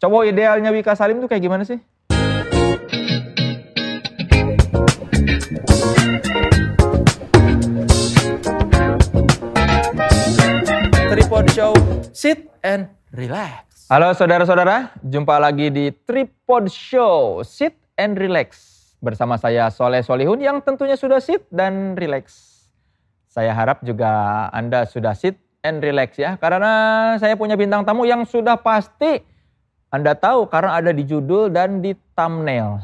Cowok idealnya Wika Salim tuh kayak gimana sih? Tripod Show, sit and relax. Halo saudara-saudara, jumpa lagi di Tripod Show, sit and relax. Bersama saya Soleh Solihun yang tentunya sudah sit dan relax. Saya harap juga Anda sudah sit and relax ya, karena saya punya bintang tamu yang sudah pasti Anda tahu karena ada di judul dan di thumbnail.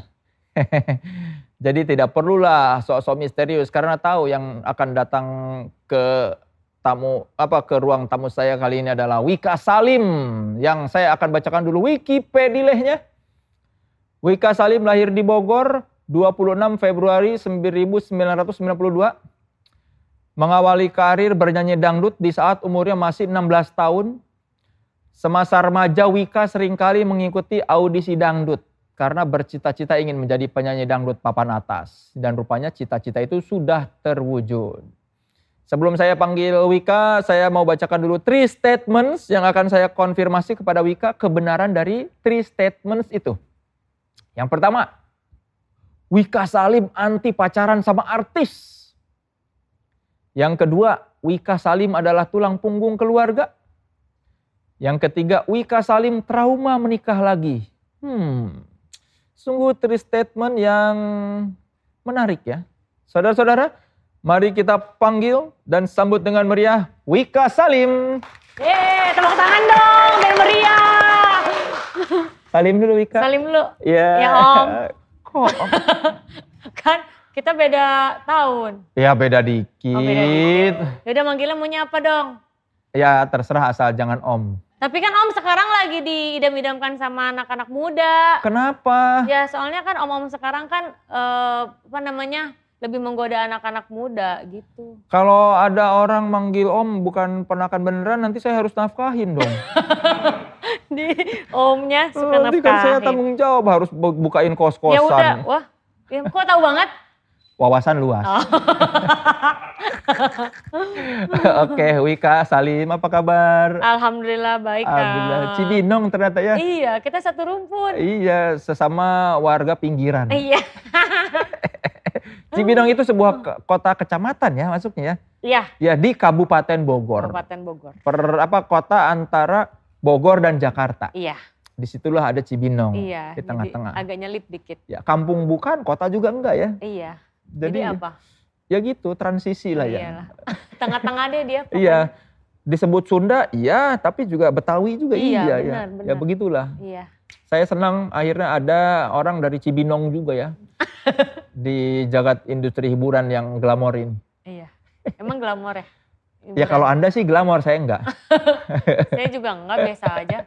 Jadi tidak perlulah sok-sok misterius karena tahu yang akan datang ke tamu apa ke ruang tamu saya kali ini adalah Wika Salim yang saya akan bacakan dulu Wikipedia-nya. Wika Salim lahir di Bogor 26 Februari 1992. Mengawali karir bernyanyi dangdut di saat umurnya masih 16 tahun. Semasa remaja Wika sering kali mengikuti audisi dangdut karena bercita-cita ingin menjadi penyanyi dangdut papan atas dan rupanya cita-cita itu sudah terwujud. Sebelum saya panggil Wika, saya mau bacakan dulu three statements yang akan saya konfirmasi kepada Wika kebenaran dari three statements itu. Yang pertama, Wika Salim anti pacaran sama artis. Yang kedua, Wika Salim adalah tulang punggung keluarga. Yang ketiga, Wika Salim trauma menikah lagi. Hmm, sungguh three statement yang menarik ya. Saudara-saudara, mari kita panggil dan sambut dengan meriah Wika Salim. Yeay, tepuk tangan dong dan meriah. Salim dulu Wika. Salim dulu. Iya. Ya, Om. Kok? Kan kita beda tahun. Ya beda dikit. Oh, beda dikit. Yaudah manggilnya maunya apa dong? Ya terserah asal jangan Om. Tapi kan Om sekarang lagi diidam-idamkan sama anak-anak muda. Kenapa? Ya soalnya kan Om-Om sekarang kan eh, apa namanya lebih menggoda anak-anak muda gitu. Kalau ada orang manggil Om bukan penakan beneran, nanti saya harus nafkahin dong. Di Omnya suka nanti kan saya tanggung jawab harus bu- bukain kos-kosan. Ya udah, wah, ya, kok tahu banget? Wawasan luas. Oh. Oke, Wika, Salim, apa kabar? Alhamdulillah baik Kak. Alhamdulillah. Cibinong ternyata ya. Iya, kita satu rumpun. Iya, sesama warga pinggiran. Iya. Cibinong itu sebuah kota kecamatan ya masuknya ya. Iya, Ya di Kabupaten Bogor. Kabupaten Bogor. Per apa kota antara Bogor dan Jakarta. Iya, Di situlah ada Cibinong iya. di tengah-tengah. Agak nyelip dikit. Ya kampung bukan, kota juga enggak ya. Iya. Jadi, Jadi, apa? ya gitu, transisi lah ya. Tengah-tengah deh dia. Iya. Disebut Sunda, iya, tapi juga Betawi juga Iya, iya, ya. benar, Ya benar. begitulah. Iya. Saya senang akhirnya ada orang dari Cibinong juga ya. di jagat industri hiburan yang glamor ini. Iya. Emang glamor ya? Ya kalau Anda sih glamor, saya enggak. Saya juga enggak biasa aja.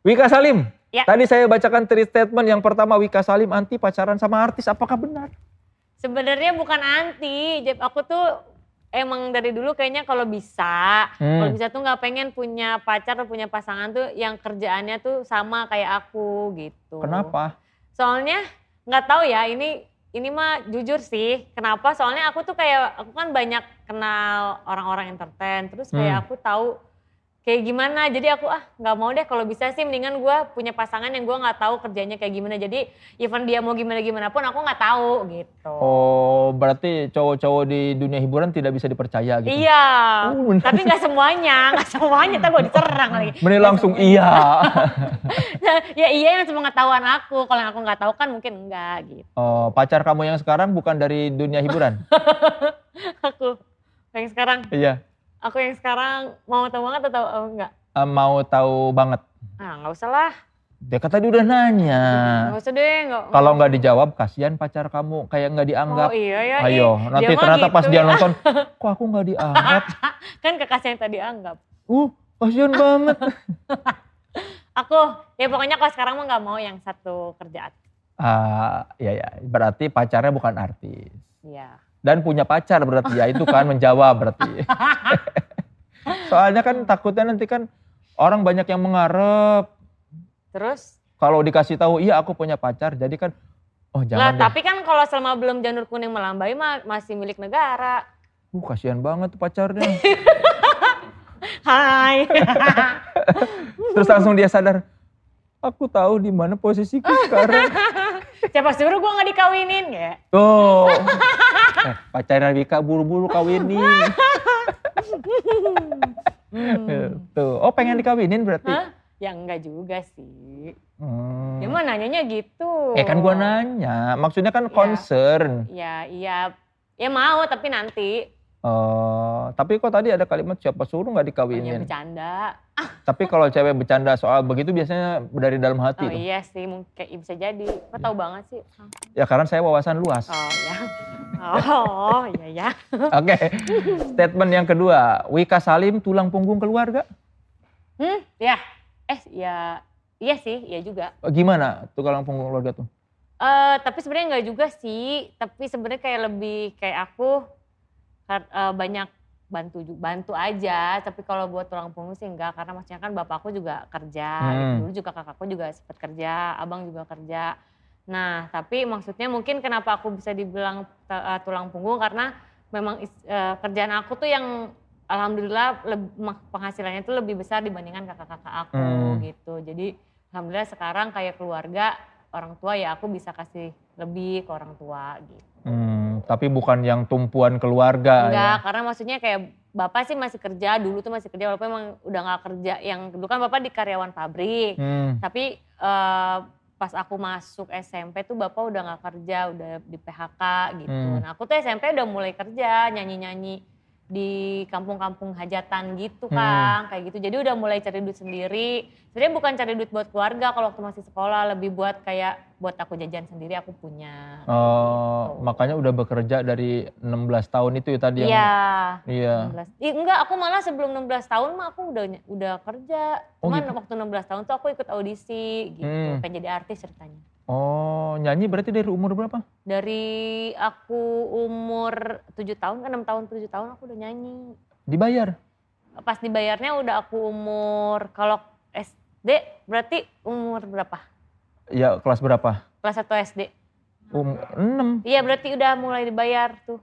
Wika Salim. Ya. Tadi saya bacakan three statement. Yang pertama Wika Salim anti pacaran sama artis. Apakah benar? Sebenarnya bukan anti. Aku tuh emang dari dulu kayaknya kalau bisa, Hmm. kalau bisa tuh nggak pengen punya pacar atau punya pasangan tuh yang kerjaannya tuh sama kayak aku gitu. Kenapa? Soalnya nggak tahu ya ini ini mah jujur sih. Kenapa? Soalnya aku tuh kayak aku kan banyak kenal orang-orang entertain. Terus kayak Hmm. aku tahu kayak gimana. Jadi aku ah nggak mau deh kalau bisa sih mendingan gue punya pasangan yang gue nggak tahu kerjanya kayak gimana. Jadi even dia mau gimana gimana pun aku nggak tahu gitu. Oh, berarti cowok-cowok di dunia hiburan tidak bisa dipercaya gitu. Iya, Oh, tapi nggak semuanya, nggak semuanya. Tapi gue diserang lagi. Mending Nggak langsung semuanya. iya. ya iya yang sepengetahuan aku. Kalau yang aku nggak tahu kan mungkin enggak gitu. Oh, pacar kamu yang sekarang bukan dari dunia hiburan? Aku yang sekarang iya. Aku yang sekarang mau tahu banget atau oh, enggak? Eh, mau tahu banget. Ah nggak usah lah. Dia kan tadi udah nanya. Nggak usah deh. Nggak, Kalau nggak dijawab, kasihan pacar kamu kayak nggak dianggap. Oh iya ya. Ayo, ih, nanti dia ternyata pas gitu dia ya. nonton, kok aku nggak dianggap? kan kekasih yang tadi anggap. Uh, kasihan banget. Aku ya pokoknya kalau sekarang mah nggak mau yang satu kerjaan. Ah, ya ya, berarti pacarnya bukan artis. Iya. Dan punya pacar berarti ya, itu kan menjawab berarti. Soalnya kan takutnya nanti kan orang banyak yang mengarep. Terus? Kalau dikasih tahu, iya aku punya pacar, jadi kan, oh Lah jangan deh. tapi kan kalau selama belum janur kuning melambai mah masih milik negara. Uh, kasihan banget tuh pacarnya. Hai. Terus langsung dia sadar, Aku tahu di mana posisiku sekarang. Siapa suruh gue nggak dikawinin ya? Oh. Eh, pacarnya Wika buru-buru kawinin. Hmm. Tuh. Oh pengen dikawinin berarti? Hah? Ya enggak juga sih. Hmm. Ya mah nanyanya gitu. Eh kan gua nanya, maksudnya kan Iya. concern. Ya iya. Ya mau tapi nanti. Oh, tapi kok tadi ada kalimat siapa suruh nggak Hanya dikawinin? bercanda. Tapi kalau cewek bercanda soal begitu biasanya dari dalam hati. Oh tuh. iya sih mungkin kayak bisa jadi. Kok tahu banget sih? Ya karena saya wawasan luas. Oh ya. Oh iya ya. Oke, statement yang kedua, Wika Salim tulang punggung keluarga. Hmm, ya. Eh, ya. Iya sih, iya juga. Gimana tulang punggung keluarga tuh? Eh, tapi sebenarnya enggak juga sih. Tapi sebenarnya kayak lebih kayak aku eh, banyak bantu bantu aja. Tapi kalau buat tulang punggung sih enggak, karena maksudnya kan bapakku juga kerja. gitu. Hmm. Dulu juga kakakku juga sempat kerja, abang juga kerja. Nah, tapi maksudnya mungkin kenapa aku bisa dibilang eh, tulang punggung karena memang eh, kerjaan aku tuh yang alhamdulillah leb- mak- penghasilannya tuh lebih besar dibandingkan kakak-kakak aku Hmm. gitu. Jadi alhamdulillah sekarang kayak keluarga orang tua ya aku bisa kasih lebih ke orang tua gitu. Hmm, tapi bukan yang tumpuan keluarga Enggak, ya. karena maksudnya kayak bapak sih masih kerja, dulu tuh masih kerja walaupun emang udah nggak kerja. Yang dulu kan bapak di karyawan pabrik. Hmm, Tapi eh, pas aku masuk SMP tuh bapak udah nggak kerja, udah di PHK gitu. Hmm. Nah aku tuh SMP udah mulai kerja, nyanyi-nyanyi di kampung-kampung hajatan gitu Hmm. Kang, kayak gitu. Jadi udah mulai cari duit sendiri. Sebenarnya bukan cari duit buat keluarga kalau waktu masih sekolah, lebih buat kayak buat aku jajan sendiri aku punya. Oh, gitu. makanya udah bekerja dari 16 tahun itu ya tadi yang Iya. Iya. 16. Ih, enggak, aku malah sebelum 16 tahun mah aku udah udah kerja. Oh, Cuman gitu? waktu 16 tahun tuh aku ikut audisi gitu, Hmm. pengen jadi artis ceritanya. Oh, nyanyi berarti dari umur berapa? Dari aku umur 7 tahun, kan 6 tahun 7 tahun aku udah nyanyi. Dibayar? Pas dibayarnya udah aku umur kalau SD berarti umur berapa? Ya kelas berapa? Kelas 1 SD. Um, 6. Iya berarti udah mulai dibayar tuh.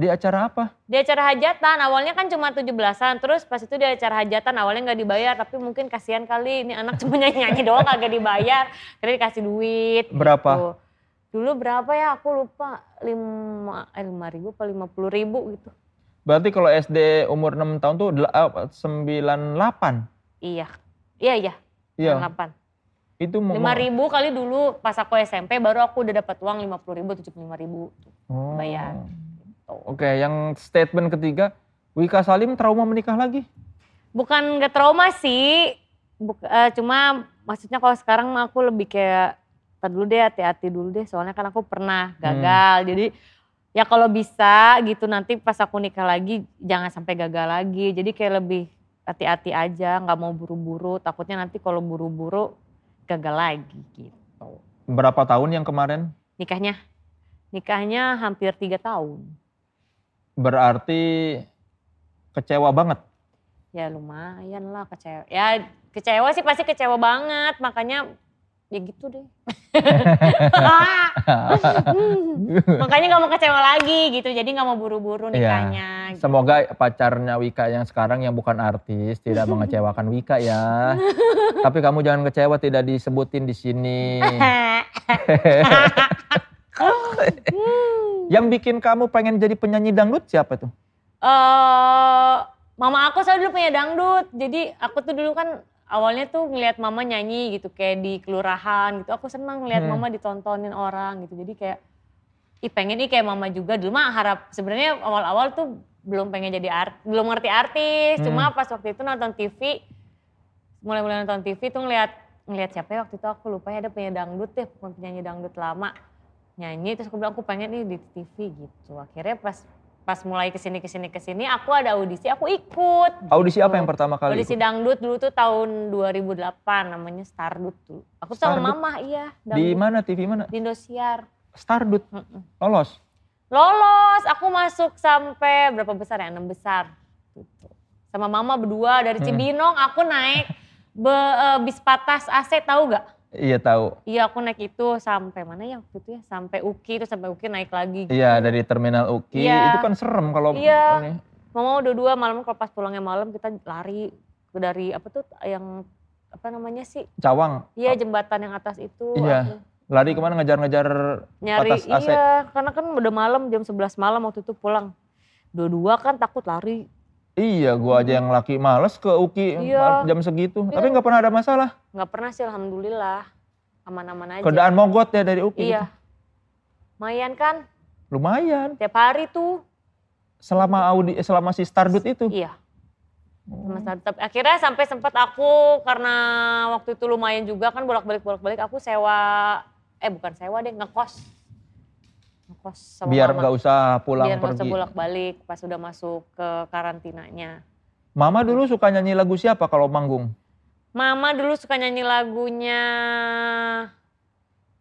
Di acara apa? Di acara hajatan, awalnya kan cuma 17-an, terus pas itu di acara hajatan awalnya nggak dibayar, tapi mungkin kasihan kali ini anak cuma nyanyi-nyanyi doang kagak dibayar, akhirnya dikasih duit. Berapa? gitu. Dulu berapa ya aku lupa, lima, eh, lima ribu apa lima puluh ribu gitu. Berarti kalau SD umur 6 tahun tuh del- ah, 98. Iya, iya iya, Iya. delapan. Itu mau Lima ribu kali dulu pas aku SMP baru aku udah dapat uang lima puluh ribu, tujuh puluh lima ribu. Oh. bayar. Oke, yang statement ketiga, Wika Salim trauma menikah lagi. Bukan gak trauma sih, Buk- eh, cuma maksudnya kalau sekarang mah aku lebih kayak, "Tar dulu deh hati-hati dulu deh soalnya kan aku pernah gagal. Jadi ya kalau bisa gitu nanti pas aku nikah lagi jangan sampai gagal lagi. Jadi kayak lebih hati-hati aja, nggak mau buru-buru. Takutnya nanti kalau buru-buru gagal lagi gitu. Berapa tahun yang kemarin? Nikahnya, nikahnya hampir tiga tahun. Berarti kecewa banget. Ya lumayan lah kecewa. Ya kecewa sih pasti kecewa banget. Makanya ya gitu deh. Makanya gak mau kecewa lagi gitu. Jadi gak mau buru-buru Iya. nikahnya. gitu. Semoga pacarnya Wika yang sekarang yang bukan artis tidak mengecewakan Wika ya. Tapi kamu jangan kecewa tidak disebutin di sini. yang bikin kamu pengen jadi penyanyi dangdut siapa tuh? Eh, mama aku selalu dulu punya dangdut. Jadi aku tuh dulu kan awalnya tuh ngeliat mama nyanyi gitu kayak di kelurahan gitu. Aku senang ngeliat Hmm. mama ditontonin orang gitu. Jadi kayak ih pengen nih kayak mama juga. Dulu mah harap sebenarnya awal-awal tuh belum pengen jadi art, belum ngerti artis. Hmm. Cuma pas waktu itu nonton TV, mulai-mulai nonton TV tuh ngeliat ngeliat siapa ya waktu itu aku lupa ya ada penyanyi dangdut deh, penyanyi dangdut lama nyanyi terus aku bilang aku pengen nih di TV gitu. Akhirnya pas pas mulai ke sini ke sini ke sini aku ada audisi aku ikut. Audisi apa gitu. yang pertama kali? Audisi ikut? dangdut dulu tuh tahun 2008 namanya Stardut tuh. Aku tuh sama Stardut? mama iya. Di dangdut. mana TV mana? Di Indosiar. Stardut. Mm-mm. Lolos. Lolos, aku masuk sampai berapa besar ya? Enam besar. Gitu. Sama mama berdua dari Hmm. Cibinong aku naik be, eh, bis patas AC tahu gak? Iya tahu. Iya aku naik itu sampai mana ya waktu itu ya? Sampai Uki terus sampai Uki naik lagi. gitu. Iya dari terminal Uki Iya. itu kan serem kalau Iya. Mama udah dua malam kalau pas pulangnya malam kita lari dari apa tuh yang apa namanya sih? Cawang. Iya jembatan yang atas itu. Iya. aku Lari ke mana ngejar-ngejar nyari Atas AC. iya karena kan udah malam jam 11 malam waktu itu pulang. Dua-dua kan takut lari. Iya, gua aja yang laki males ke Uki Iya. jam segitu. Iya. Tapi nggak pernah ada masalah. nggak pernah sih alhamdulillah. Aman-aman aja. Kedaan mogot ya dari Uki. Iya. Lumayan kan? Lumayan. Tiap hari tuh. Selama Audi, eh, selama si Stardut itu. Iya. Sama startup. Akhirnya sampai sempat aku karena waktu itu lumayan juga kan bolak-balik bolak-balik aku sewa eh bukan sewa deh ngekos. Ngekos sama Biar nggak usah pulang Biar usah pergi. bolak-balik pas udah masuk ke karantinanya. Mama dulu suka nyanyi lagu siapa kalau manggung? Mama dulu suka nyanyi lagunya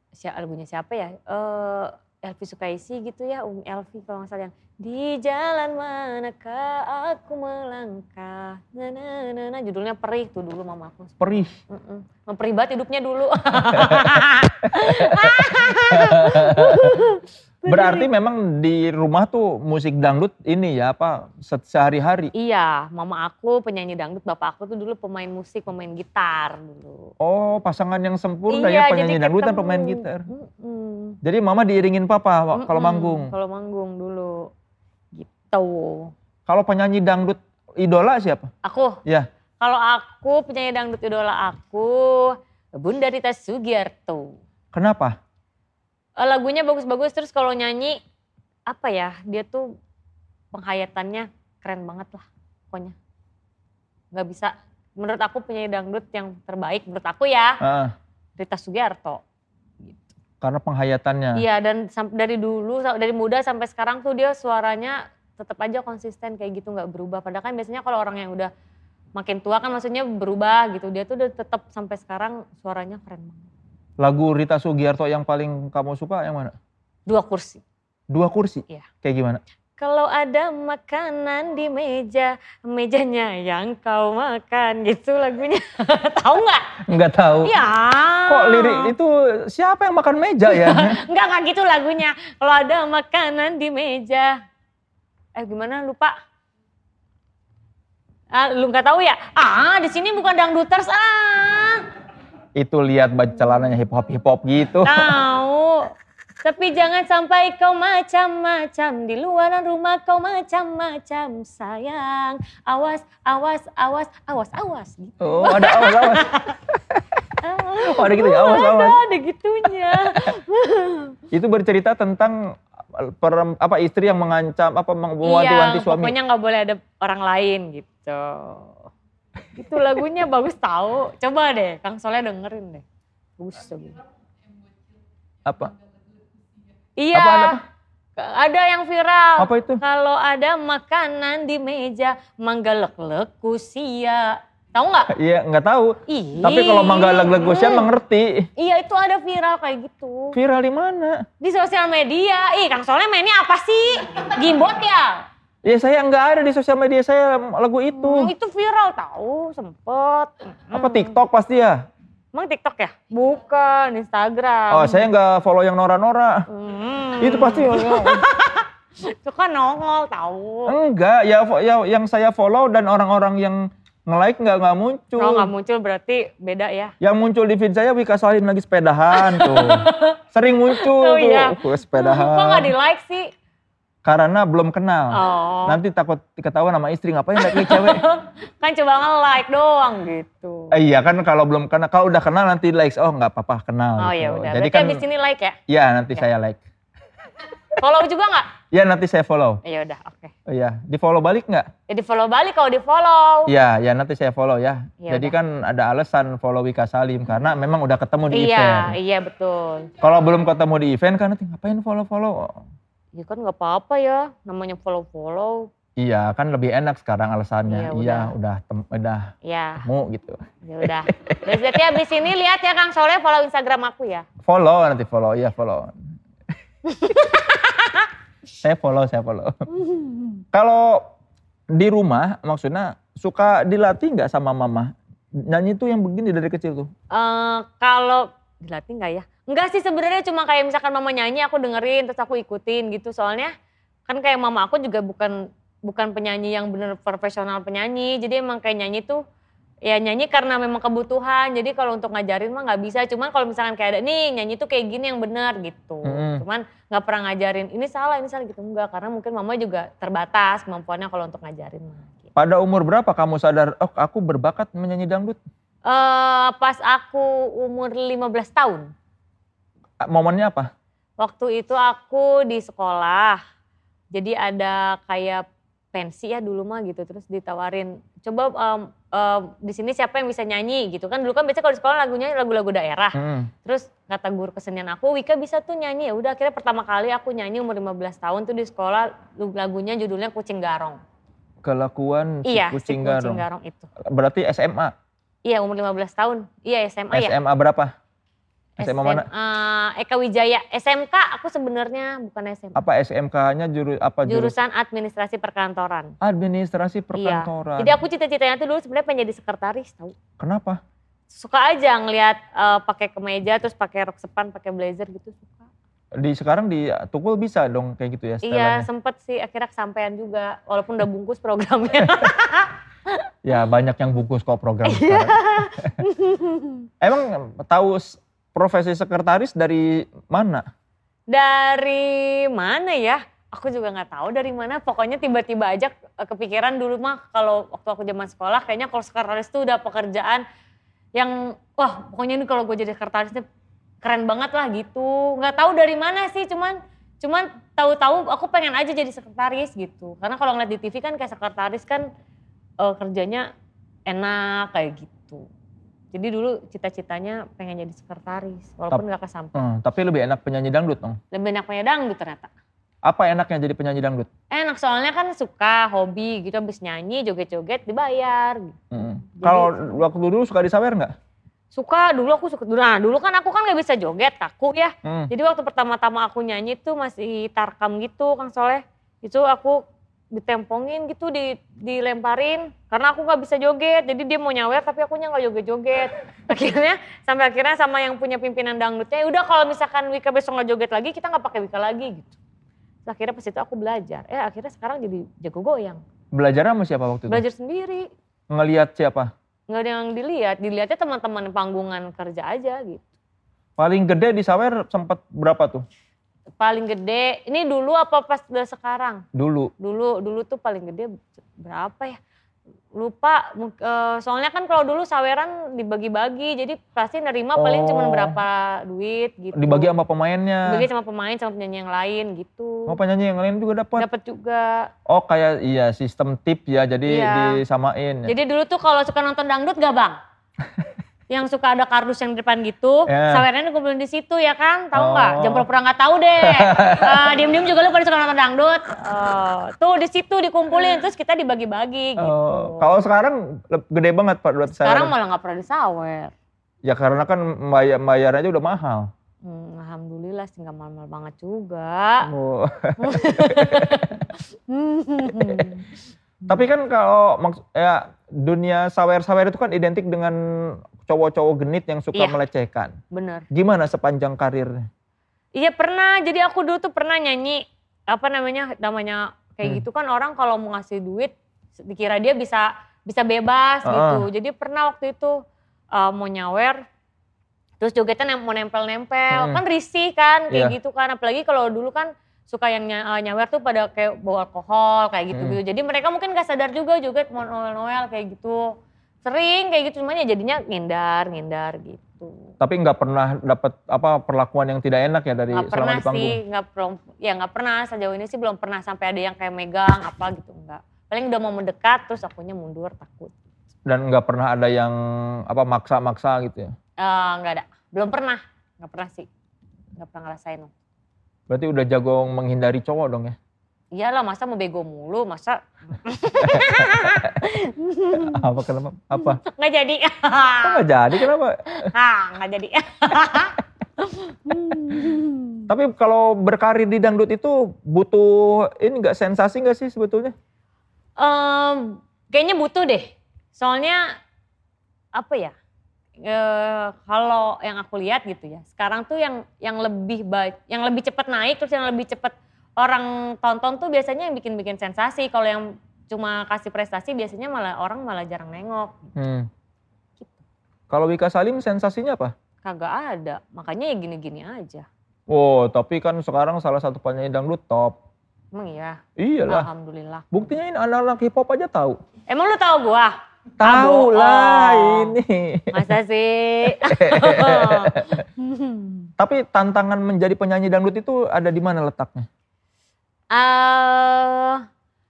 siapa lagunya siapa ya? Eh Elvi Sukaisi gitu ya, Umi Elvi kalau nggak salah yang di jalan manakah aku melangkah. Na, na, na, na. Judulnya Perih tuh dulu mama aku. Perih. Mm-mm. Memperih banget hidupnya dulu. Berarti memang di rumah tuh musik dangdut ini ya apa se- sehari-hari. iya, mama aku penyanyi dangdut, bapak aku tuh dulu pemain musik, pemain gitar dulu. Oh, pasangan yang sempurna iya, ya penyanyi dangdut dan pemain gitar. Mm-mm. Jadi mama diiringin papa wa- kalau Mm-mm, manggung. Kalau manggung dulu. Gitu. Kalau penyanyi dangdut idola siapa? Aku, Ya, kalau aku penyanyi dangdut idola aku, Bunda Rita Sugiarto. kenapa? Eh, Lagunya bagus-bagus terus kalau nyanyi apa ya? Dia tuh penghayatannya keren banget lah pokoknya. Nggak bisa. Menurut aku penyanyi dangdut yang terbaik menurut aku ya Ah, Rita Sugiarto. karena penghayatannya. Iya dan dari dulu dari muda sampai sekarang tuh dia suaranya tetap aja konsisten kayak gitu nggak berubah. Padahal kan biasanya kalau orang yang udah makin tua kan maksudnya berubah gitu. Dia tuh udah tetap sampai sekarang suaranya keren banget. Lagu Rita Sugiarto yang paling kamu suka yang mana? Dua kursi. Dua kursi. Iya. Kayak gimana? Kalau ada makanan di meja, mejanya yang kau makan gitu lagunya. Tahu nggak? Nggak tahu. Ya. Kok lirik itu siapa yang makan meja ya? Enggak, enggak gitu lagunya. Kalau ada makanan di meja. Eh gimana lupa? Ah, lu nggak tahu ya? Ah, di sini bukan dangduters ah. Itu lihat baju celananya hip hop hip hop gitu. Tahu. Tapi jangan sampai kau macam-macam di luaran rumah kau macam-macam sayang. Awas, awas, awas, awas, awas. Gitu. Oh, ada awas awas. Oh, ada gitu ya, awas Ada, awas. ada gitunya. Itu bercerita tentang perem- apa istri yang mengancam apa mewanti-wanti iya, suami. pokoknya nggak boleh ada orang lain gitu. Itu lagunya bagus tahu. Coba deh, Kang Soleh dengerin deh. Bagus lagunya. Apa? Iya. Apaan, apa? Ada yang viral. Apa itu? Kalau ada makanan di meja, manggalek-lek kusia. Tahu nggak? Iya, nggak tahu. Ih. Tapi kalau mangga leg saya Hmm. mengerti. Iya itu ada viral kayak gitu. Viral di mana? Di sosial media. Ih Kang Soleh mainnya apa sih? Gimbot ya? Ya saya nggak ada di sosial media saya lagu itu. Hmm, itu viral tahu sempet. Apa Hmm. TikTok pasti ya? Emang TikTok ya? Bukan, Instagram. Oh, saya nggak follow yang Nora-Nora. Hmm. Itu pasti Itu kan nongol tahu. enggak. Ya, ya yang saya follow dan orang-orang yang nge-like nggak nggak muncul. Kalau nggak muncul berarti beda ya. Yang muncul di feed saya Wika Salim lagi sepedahan tuh. Sering muncul Oh, tuh. iya. Sepedahan. Kok nggak di like sih? Karena belum kenal. Oh. Nanti takut ketahuan sama istri ngapain like nih cewek. kan coba nge-like doang gitu. Eh, iya kan kalau belum kenal, kalau udah kenal nanti likes. Oh nggak apa-apa kenal. Oh gitu. ya udah. Jadi Berarti kan, abis ini like ya? ya nanti saya like. Follow juga nggak? Ya nanti saya follow. Ya udah, oke. Oh, iya, di follow balik nggak? Ya di follow balik kalau di follow. Iya, ya nanti saya follow ya. Ya Jadi udah. kan ada alasan follow Wika Salim karena memang udah ketemu di Iya, event. iya betul. Kalau belum ketemu di event kan nanti ngapain follow-follow? Ya kan nggak apa-apa ya, namanya follow-follow. Iya, kan lebih enak sekarang alasannya. Iya, Iya, udah tem- udah Ya, ketemu gitu. ya udah. Berarti abis ini lihat ya Kang Soleh follow Instagram aku ya. Follow nanti follow, iya follow. saya follow, saya follow. Kalau di rumah maksudnya suka dilatih nggak sama mama? Nyanyi tuh yang begini dari kecil tuh. Eh kalau dilatih nggak ya? Enggak sih sebenarnya cuma kayak misalkan mama nyanyi aku dengerin terus aku ikutin gitu. Soalnya kan kayak mama aku juga bukan bukan penyanyi yang bener profesional penyanyi. Jadi emang kayak nyanyi tuh ya nyanyi karena memang kebutuhan. Jadi kalau untuk ngajarin mah nggak bisa. Cuman kalau misalkan kayak ada nih nyanyi tuh kayak gini yang benar gitu. Mm-mm. Cuman nggak pernah ngajarin ini salah ini salah gitu enggak. Karena mungkin mama juga terbatas kemampuannya kalau untuk ngajarin mah. Gitu. Pada umur berapa kamu sadar, oh aku berbakat menyanyi dangdut? Eh, pas aku umur 15 tahun. Momennya apa? Waktu itu aku di sekolah. Jadi ada kayak pensi ya dulu mah gitu. Terus ditawarin, coba em, em, di sini siapa yang bisa nyanyi gitu kan. Dulu kan biasanya kalau di sekolah lagunya lagu-lagu daerah. Hmm. Terus kata guru kesenian aku, Wika bisa tuh nyanyi. Ya udah akhirnya pertama kali aku nyanyi umur 15 tahun tuh di sekolah lagunya judulnya Kucing Garong. Kelakuan si iya, kucing si garong. Kucing Garong itu. Berarti SMA. Iya umur 15 tahun. Iya SMA ya. SMA berapa? SMA mana? Eka Wijaya. SMK aku sebenarnya bukan SMA. Apa SMK-nya juru apa jurus? Jurusan Administrasi Perkantoran. Administrasi Iya. perkantoran. Jadi aku cita-citanya tuh dulu sebenarnya pengen jadi sekretaris tahu. Kenapa? Suka aja ngelihat eh, pakai kemeja terus pakai rok sepan, pakai blazer gitu suka. Di sekarang di Tukul bisa dong kayak gitu ya Iya setelannya. sempet sih akhirnya kesampaian juga walaupun udah bungkus programnya. Ya banyak yang bungkus kok program Iya. sekarang. Emang tahu profesi sekretaris dari mana? dari mana ya? Aku juga nggak tahu dari mana. Pokoknya tiba-tiba aja eh, kepikiran dulu mah kalau waktu aku zaman sekolah kayaknya kalau sekretaris tuh udah pekerjaan yang wah pokoknya ini kalau gue jadi sekretaris keren banget lah gitu. Nggak tahu dari mana sih, cuman cuman tahu-tahu aku pengen aja jadi sekretaris gitu. Karena kalau ngeliat di TV kan kayak sekretaris kan eh, kerjanya enak kayak gitu. Jadi dulu cita-citanya pengen jadi sekretaris, walaupun nggak kesampaian. Hmm, tapi lebih enak penyanyi dangdut dong. Lebih enak punya dangdut ternyata. Apa enaknya jadi penyanyi dangdut? Enak soalnya kan suka hobi gitu habis nyanyi joget-joget dibayar. gitu. Hmm. Kalau waktu dulu suka disawer nggak? Suka dulu aku suka nah dulu kan aku kan nggak bisa joget kaku ya. Hmm. Jadi waktu pertama-tama aku nyanyi tuh masih tarkam gitu Kang Soleh. Itu aku ditempongin gitu di dilemparin. Karena aku nggak bisa joget jadi dia mau nyawer tapi aku nggak joget-joget. Akhirnya sampai akhirnya sama yang punya pimpinan dangdutnya "Ya udah kalau misalkan Wika besok nggak joget lagi kita nggak pakai Wika lagi gitu. Terus akhirnya pas itu aku belajar. Eh akhirnya sekarang jadi jago goyang. Belajar sama siapa waktu itu? belajar sendiri. Ngelihat siapa? nggak ada yang dilihat dilihatnya teman-teman panggungan kerja aja gitu. Paling gede di sawer sempat berapa tuh? Paling gede ini dulu apa pas udah sekarang Dulu. dulu dulu tuh paling gede berapa ya lupa eh, soalnya kan kalau dulu saweran dibagi-bagi jadi pasti nerima paling cuma Oh. berapa duit gitu Dibagi sama pemainnya. dibagi sama pemain sama penyanyi yang lain gitu Oh penyanyi yang lain juga dapat. dapat juga Oh kayak iya sistem tip ya jadi Iya. disamain. ya. jadi dulu tuh kalau suka nonton dangdut gak bang yang suka ada kardus yang di depan gitu, Ya. sawerannya dikumpulin di situ ya kan, tahu nggak? Oh. Jangan pura-pura nggak tahu deh. Eh, Diem-diem juga lu pada suka nonton dangdut. Eh, tuh di situ dikumpulin, terus kita dibagi-bagi gitu. Oh, kalau sekarang gede banget Pak buat Sekarang malah nggak pernah disawer. Ya karena kan bayar, bayar aja udah mahal. Hmm, Alhamdulillah sih nggak mahal-mahal banget juga. Oh. Tapi kan kalau ya dunia sawer-sawer itu kan identik dengan cowok-cowok genit yang suka Iya. melecehkan. Bener. Gimana sepanjang karirnya? Iya pernah, jadi aku dulu tuh pernah nyanyi, apa namanya, namanya kayak Hmm. gitu kan orang kalau mau ngasih duit, dikira dia bisa bisa bebas Ah. gitu. Jadi pernah waktu itu uh, mau nyawer, terus jogetnya nem- mau nempel-nempel, Hmm. kan risih kan, kayak Iya. gitu kan. Apalagi kalau dulu kan suka yang ny- uh, nyawer tuh pada kayak bawa alkohol kayak gitu gitu. Jadi mereka mungkin gak sadar juga joget mau noel-noel kayak gitu. Sering kayak gitu, cuman ya jadinya ngindar, ngindar gitu. Tapi nggak pernah dapat apa perlakuan yang tidak enak ya dari nggak selama pernah di panggung. sih nggak belum ya nggak pernah sejauh ini sih belum pernah sampai ada yang kayak megang apa gitu enggak paling udah mau mendekat terus akunya mundur takut Dan nggak pernah ada yang apa maksa-maksa gitu ya. Eh, nggak ada belum pernah nggak pernah sih nggak pernah ngerasain Berarti udah jago menghindari cowok dong ya. Iyalah masa mau bego mulu masa apa kenapa? Apa? nggak jadi Kok nggak jadi kenapa? ah nggak jadi Tapi kalau berkarir di dangdut itu butuh ini nggak sensasi nggak sih sebetulnya? Em, kayaknya butuh deh. Soalnya apa ya? eh, kalau yang aku lihat gitu ya. Sekarang tuh yang yang lebih baik, yang lebih cepat naik terus yang lebih cepat orang tonton tuh biasanya yang bikin-bikin sensasi. Kalau yang cuma kasih prestasi biasanya malah orang malah jarang nengok. Hmm. Kalau Wika Salim sensasinya apa? Kagak ada. Makanya ya gini-gini aja. Wow, tapi kan sekarang salah satu penyanyi dangdut top. Emang iya? Iyalah. Alhamdulillah. Buktinya ini anak-anak hip hop aja tahu. Emang lu tahu gua? Tahu lah ini. Masa sih? Tapi tantangan menjadi penyanyi dangdut itu ada di mana letaknya? Eh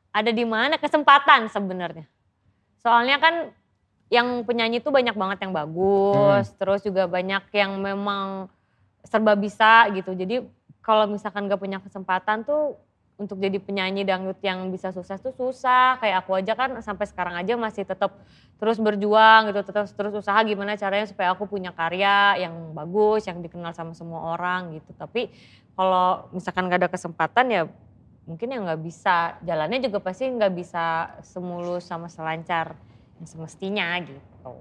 ada di mana kesempatan sebenarnya. Soalnya kan yang penyanyi itu banyak banget yang bagus, terus juga banyak yang memang serba bisa gitu. Jadi kalau misalkan gak punya kesempatan tuh untuk jadi penyanyi dangdut yang bisa sukses tuh susah. Kayak aku aja kan sampai sekarang aja masih tetap terus berjuang gitu, terus terus usaha gimana caranya supaya aku punya karya yang bagus, yang dikenal sama semua orang gitu. Tapi kalau misalkan gak ada kesempatan ya mungkin ya nggak bisa. Jalannya juga pasti nggak bisa semulus sama selancar yang semestinya gitu.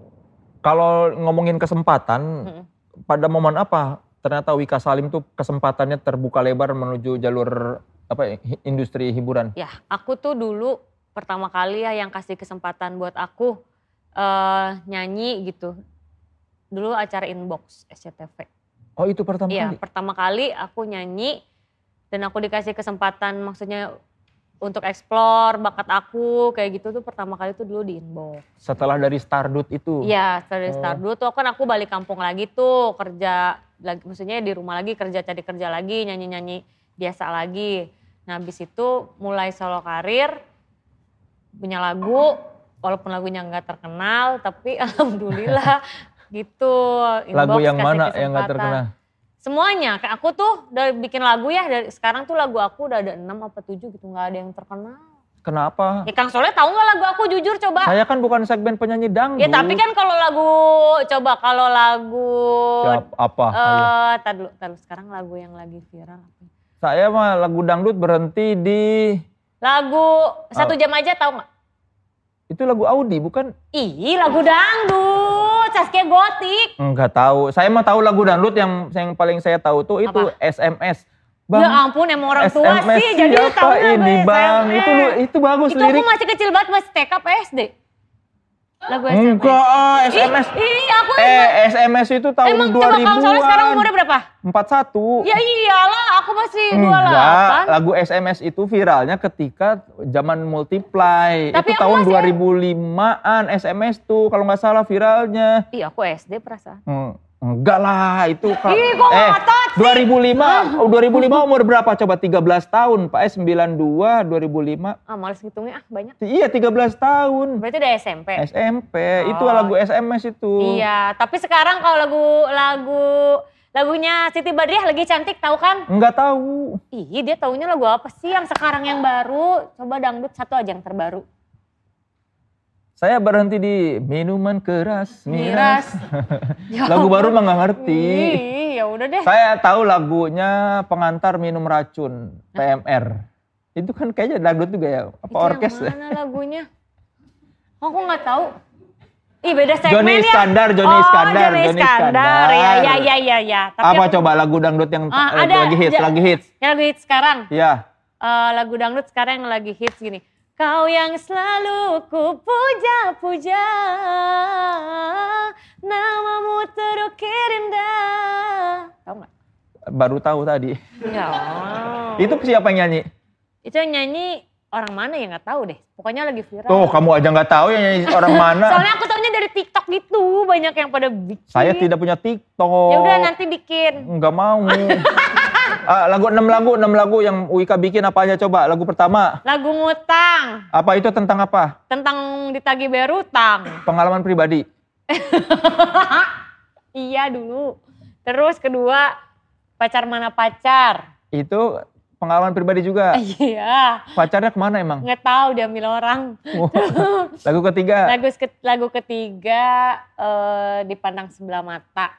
Kalau ngomongin kesempatan, Mm-mm. pada momen apa ternyata Wika Salim tuh kesempatannya terbuka lebar menuju jalur apa ya, industri hiburan? Ya, aku tuh dulu pertama kali ya yang kasih kesempatan buat aku eh nyanyi gitu. Dulu acara inbox SCTV. Oh itu pertama Iya, kali? pertama kali aku nyanyi dan aku dikasih kesempatan maksudnya untuk explore bakat aku kayak gitu tuh pertama kali tuh dulu di inbox. Setelah dari Stardut itu? Iya, setelah Oh. start dulu tuh kan aku balik kampung lagi tuh kerja lagi maksudnya di rumah lagi kerja cari kerja lagi nyanyi-nyanyi biasa lagi. Nah, habis itu mulai solo karir punya lagu walaupun lagunya nggak terkenal tapi alhamdulillah gitu. Lagu Inbox yang kasih mana yang gak kesempatan. terkenal? Semuanya, kayak aku tuh udah bikin lagu ya dari sekarang tuh lagu aku udah ada 6 apa 7 gitu nggak ada yang terkenal. Kenapa? Ya Kang Soleh tahu nggak lagu aku jujur coba? Saya kan bukan segmen penyanyi dangdut. Ya tapi kan kalau lagu coba kalau lagu Siap, apa? Eh tar dulu, tar dulu. sekarang lagu yang lagi viral apa? ya? Saya mah lagu dangdut berhenti di Lagu satu jam aja tahu nggak? itu lagu Audi bukan? Ih lagu dangdut, Saskia Gotik. Enggak tahu. Saya mah tahu lagu dangdut yang yang paling saya tahu tuh itu SMS. ya ampun emang orang tua SMS sih jadi tahu ini bang? SMS. Itu lu- itu bagus Itu lirik. aku masih kecil banget masih TK apa SD. Lagu SMS. Enggak, ah, SMS. Ih, ih, aku Eh, SMS itu tahun emang coba 2000-an. Kang Soleh sekarang umurnya berapa? 41. Ya iyalah, aku masih 28. Enggak, lagu SMS itu viralnya ketika zaman multiply. Tapi itu tahun masih- 2005-an SMS tuh kalau nggak salah viralnya. Iya, aku SD perasaan. Hmm, enggak lah, itu kal- Ih, kok eh ngotot sih? 2005, oh, 2005 umur berapa coba? 13 tahun, Pak S 92 2005. Ah, males ngitungnya ah banyak. Iya, 13 tahun. Berarti udah SMP. SMP, itu Oh. lagu SMS itu. Iya, tapi sekarang kalau lagu lagu lagunya Siti Badriah lagi cantik tahu kan? Enggak tahu. Ih, dia taunya lagu apa sih yang sekarang yang baru? Coba dangdut satu aja yang terbaru. Saya berhenti di minuman keras, Miras. miras. Ya lagu baru mah nggak ngerti. Ya udah deh. Saya tahu lagunya pengantar minum racun PMR. Itu kan kayaknya dangdut juga ya, apa Itu orkes? Yang mana lagunya? Aku nggak tahu. Ih beda segmen Johnny ya. Iskandar, Johnny oh, Iskandar, Johnny Johnny Iskandar. Iskandar. Ya, ya, ya, ya, ya. Tapi Apa aku- coba lagu dangdut yang eh, ada. lagi hits, lagi hits? Yang lagi hits sekarang. Ya. Eh, lagu dangdut sekarang yang lagi hits gini. Kau yang selalu ku puja-puja, namamu terukir indah. Tahu nggak? Baru tahu tadi. Ya. Itu siapa yang nyanyi? Itu yang nyanyi orang mana ya nggak tahu deh. Pokoknya lagi viral. Tuh, kamu aja nggak tahu yang nyanyi orang mana. Soalnya aku tahunya dari TikTok gitu, banyak yang pada bikin. Saya tidak punya TikTok. Ya udah nanti bikin. Nggak mau. Ah, lagu 6 lagu, 6 lagu yang Wika bikin apa aja coba? Lagu pertama, Lagu ngutang apa itu tentang apa? tentang ditagih bayar utang. Pengalaman pribadi. Iya dulu. Terus kedua pacar mana pacar? Itu pengalaman pribadi juga. Iya, Pacarnya ke mana emang? nggak tahu diambil orang. Lagu ketiga, Lagu lagu ketiga eh, dipandang sebelah mata.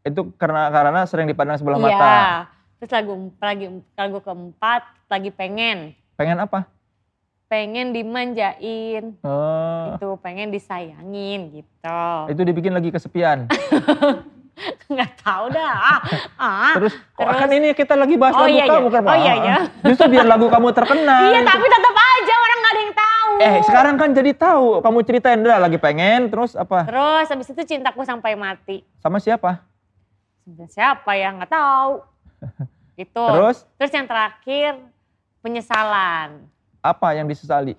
itu karena karena sering dipandang sebelah Iya. mata. Terus lagu lagi lagu keempat lagi pengen, Pengen apa? pengen dimanjain, Oh, itu pengen disayangin gitu. itu dibikin lagi kesepian. Nggak tahu dah. Ah, ah. Terus, kok Terus- kan ini kita lagi bahas Oh, lagu iya, iya. kamu kan? Oh, iya, iya. Justru biar lagu kamu terkenal. Iya tapi tetap aja orang nggak ada yang tahu. Eh sekarang kan jadi tahu. Kamu ceritain dah lagi pengen terus apa? Terus habis itu cintaku sampai mati. Sama siapa? Siapa ya? Nggak tahu. Gitu. Terus Terus yang terakhir penyesalan. apa yang disesali?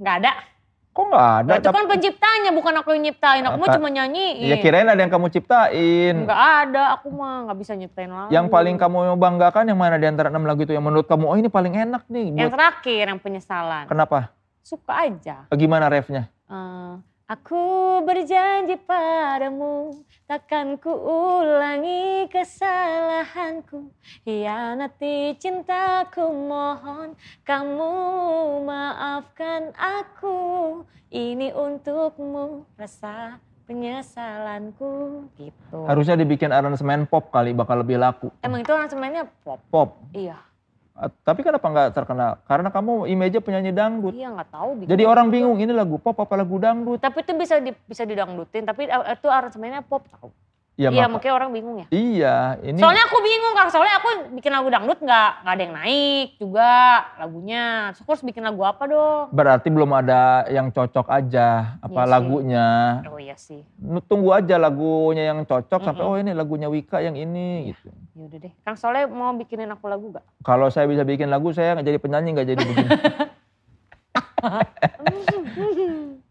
Nggak ada. Kok nggak ada? Nah, itu Tapi- kan penciptanya, bukan aku yang nyiptain. Aku mah Apa? cuma nyanyiin. Ya kirain ada yang kamu ciptain. Nggak ada, aku mah nggak bisa nyiptain lagu. Yang paling kamu banggakan yang mana di antara enam lagu itu yang menurut kamu oh ini paling enak nih. Yang terakhir, yang penyesalan. Kenapa? Suka aja. Eh, Gimana refnya? Eh, aku berjanji padamu takkan ku ulangi kesalahanku. Hianati cintaku mohon kamu maafkan aku. Ini untukmu rasa penyesalanku gitu. Harusnya dibikin aransemen pop kali bakal lebih laku. emang itu aransemennya pop? Pop. iya Tapi kenapa nggak terkenal? Karena kamu image penyanyi dangdut. iya nggak tahu Jadi orang bingung ini lagu pop apa lagu dangdut? tapi itu bisa di, bisa didangdutin tapi eh, itu aransemennya pop tahu iya maka- mungkin orang bingung ya Iya, ini Soalnya aku bingung kan, soalnya aku bikin lagu dangdut nggak nggak ada yang naik juga lagunya. Terus aku harus bikin lagu apa dong? berarti belum ada yang cocok aja apa Iya sih. lagunya. Oh iya sih, Tunggu aja lagunya yang cocok sampai Mm-mm. oh ini lagunya Wika yang ini gitu. yaudah deh. Kang Soleh mau bikinin aku lagu gak? Kalau saya bisa bikin lagu saya nggak jadi penyanyi nggak jadi begini.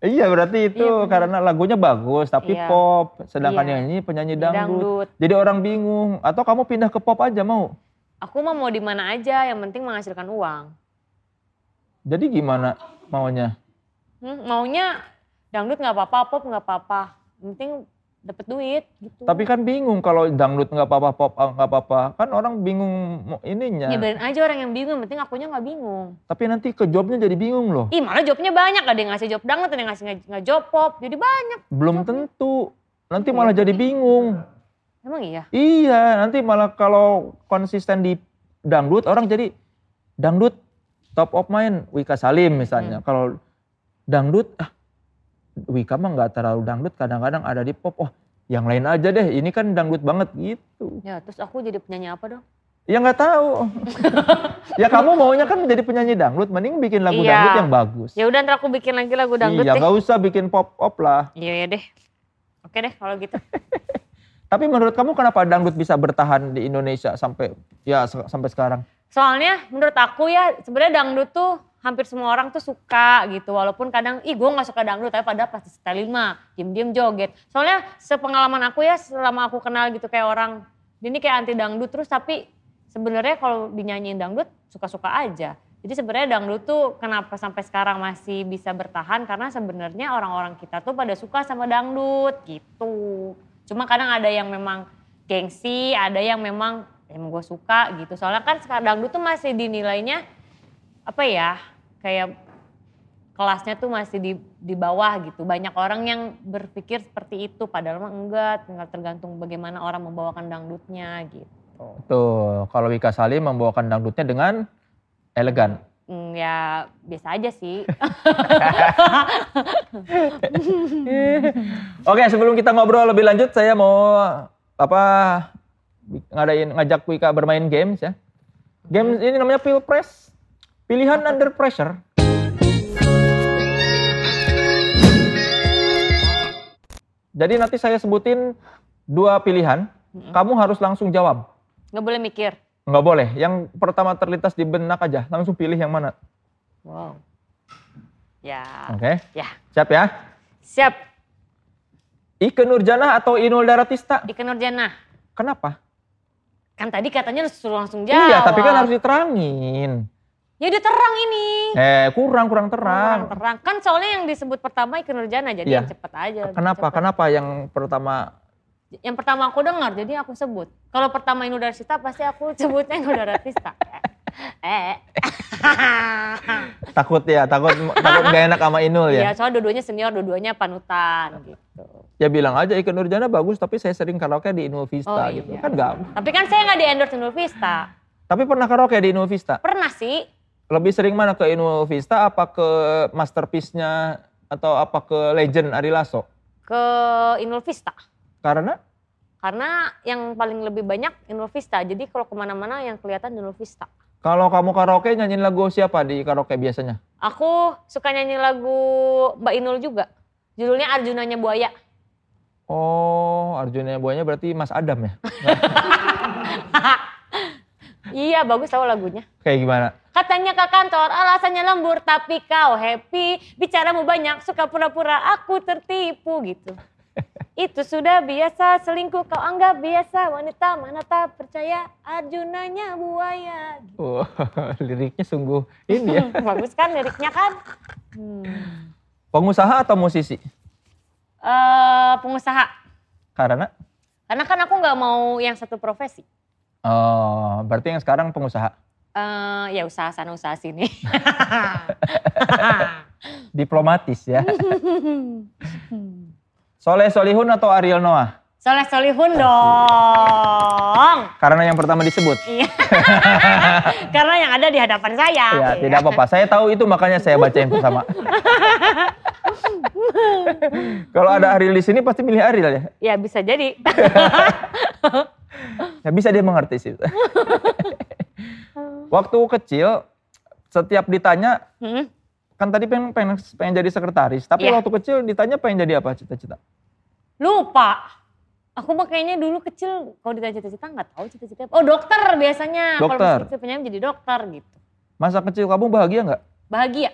iya berarti itu Iya, bener. karena lagunya bagus tapi Iya. pop, sedangkan Iya. yang ini penyanyi Dangdut. dangdut. Jadi orang bingung atau kamu pindah ke pop aja mau? Aku mah mau di mana aja, yang penting menghasilkan uang. Jadi gimana maunya? Hmm, maunya dangdut nggak apa-apa, pop nggak apa-apa. Penting dapat duit gitu. Tapi kan bingung kalau dangdut nggak apa-apa, pop ah, nggak apa-apa. Kan orang bingung ininya. Nyebarin aja orang yang bingung, penting akunya nggak bingung. Tapi nanti ke jobnya jadi bingung loh. Ih malah jobnya banyak, ada yang ngasih job dangdut, ada yang ngasih nggak- job pop, jadi banyak. Belum tentu. Nanti Iya. malah jadi bingung. Emang iya? Iya, nanti malah kalau konsisten di dangdut orang jadi dangdut top of mind Wika Salim misalnya. Kalau dangdut ah Wika mah nggak terlalu dangdut, kadang-kadang ada di pop. Oh, yang lain aja deh. Ini kan dangdut banget gitu. Ya terus aku jadi penyanyi apa dong? Ya nggak tahu. ya kamu maunya kan menjadi penyanyi dangdut, mending bikin lagu Iya. dangdut yang bagus. Ya udah ntar aku bikin lagi lagu dangdut iya, nggak usah bikin pop pop lah. Iya ya deh. Oke deh kalau gitu. Tapi menurut kamu kenapa dangdut bisa bertahan di Indonesia sampai ya sampai sekarang? Soalnya menurut aku ya sebenarnya dangdut tuh hampir semua orang tuh suka gitu. Walaupun kadang ih gue gak suka dangdut tapi padahal pasti setel lima. Diem-diem joget. Soalnya sepengalaman aku ya selama aku kenal gitu kayak orang. Ini kayak anti dangdut terus tapi sebenarnya kalau dinyanyiin dangdut suka-suka aja. Jadi sebenarnya dangdut tuh kenapa sampai sekarang masih bisa bertahan karena sebenarnya orang-orang kita tuh pada suka sama dangdut gitu. Cuma kadang ada yang memang gengsi, ada yang memang emang gue suka gitu. Soalnya kan sekarang dangdut tuh masih dinilainya apa ya kayak kelasnya tuh masih di di bawah gitu. Banyak orang yang berpikir seperti itu padahal mah enggak, tinggal tergantung bagaimana orang membawakan dangdutnya gitu. Tuh, kalau Wika Salim membawakan dangdutnya dengan elegan. Hmm, ya biasa aja sih. Oke, sebelum kita ngobrol lebih lanjut, saya mau apa ngadain ngajak Wika bermain games ya. Games ini namanya Pilpres. Pilihan under pressure. Jadi nanti saya sebutin dua pilihan, kamu harus langsung jawab. Nggak boleh mikir. Nggak boleh, yang pertama terlintas di benak aja, langsung pilih yang mana. Wow. Ya, Oke, ya. siap ya? Siap. Ike Nurjana atau Inul Daratista? Ike Nurjana. Kenapa? Kan tadi katanya suruh langsung jawab. Iya, tapi kan harus diterangin. Ya udah terang ini. Eh, kurang kurang Terang. terang. terang. Kan soalnya yang disebut pertama Ike Nurjana jadi Iya. yang cepet aja. Kenapa? cepet. Kenapa yang pertama? Yang pertama aku dengar jadi aku sebut. Kalau pertama Inul Daratista pasti aku sebutnya Inul Daratista. eh. Takut ya, takut takut gak enak sama Inul Iya, ya. soalnya dua-duanya senior, dua-duanya panutan gitu. Ya bilang aja Ike Nurjana bagus, tapi saya sering karaoke di Inul Vista Oh, gitu. iya. Kan nggak. Tapi kan saya nggak di endorse Inul Vista. Tapi pernah karaoke di Inul Vista. Pernah sih. Lebih sering mana ke Inul Vista apa ke masterpiece-nya atau apa ke Legend Ari Lasso? ke Inul Vista. Karena Karena yang paling lebih banyak Inul Vista. Jadi kalau ke mana-mana yang kelihatan Inul Vista. kalau kamu karaoke nyanyiin lagu siapa di karaoke biasanya? Aku suka nyanyi lagu Mbak Inul juga. Judulnya Arjunanya Buaya. Oh, Arjuna Buahnya berarti Mas Adam ya? Iya bagus tau lagunya. Kayak gimana? Katanya ke kantor alasannya lembur tapi kau happy. Bicaramu banyak suka pura-pura aku tertipu gitu. Itu sudah biasa selingkuh kau anggap biasa wanita mana tak percaya Arjunanya buaya. Oh, liriknya sungguh ini ya. bagus kan liriknya kan? Hmm. Pengusaha atau musisi? Eh, pengusaha. Karena? Karena kan aku nggak mau yang satu profesi. Oh, berarti yang sekarang pengusaha. Eh, ya usaha sana usaha sini. Diplomatis ya. Soleh Solihun atau Ariel Noah? Soleh Solihun dong. Karena yang pertama disebut. Iya. Karena yang ada di hadapan saya. Ya, tidak apa-apa. Saya tahu itu makanya saya bacain bersama. Kalau ada Ariel di sini pasti milih Ariel ya. Ya bisa jadi. Ya bisa dia mengerti sih. Waktu kecil setiap ditanya Hmm, kan tadi pengen, pengen, pengen jadi sekretaris, tapi Iya. waktu kecil ditanya pengen jadi apa cita-cita? Lupa. Aku mah kayaknya dulu kecil kalau ditanya cita-cita nggak tahu cita-cita. apa. Oh dokter biasanya. Kalau Dokter. masih kecil pengen jadi dokter gitu. Masa kecil kamu bahagia nggak? Bahagia.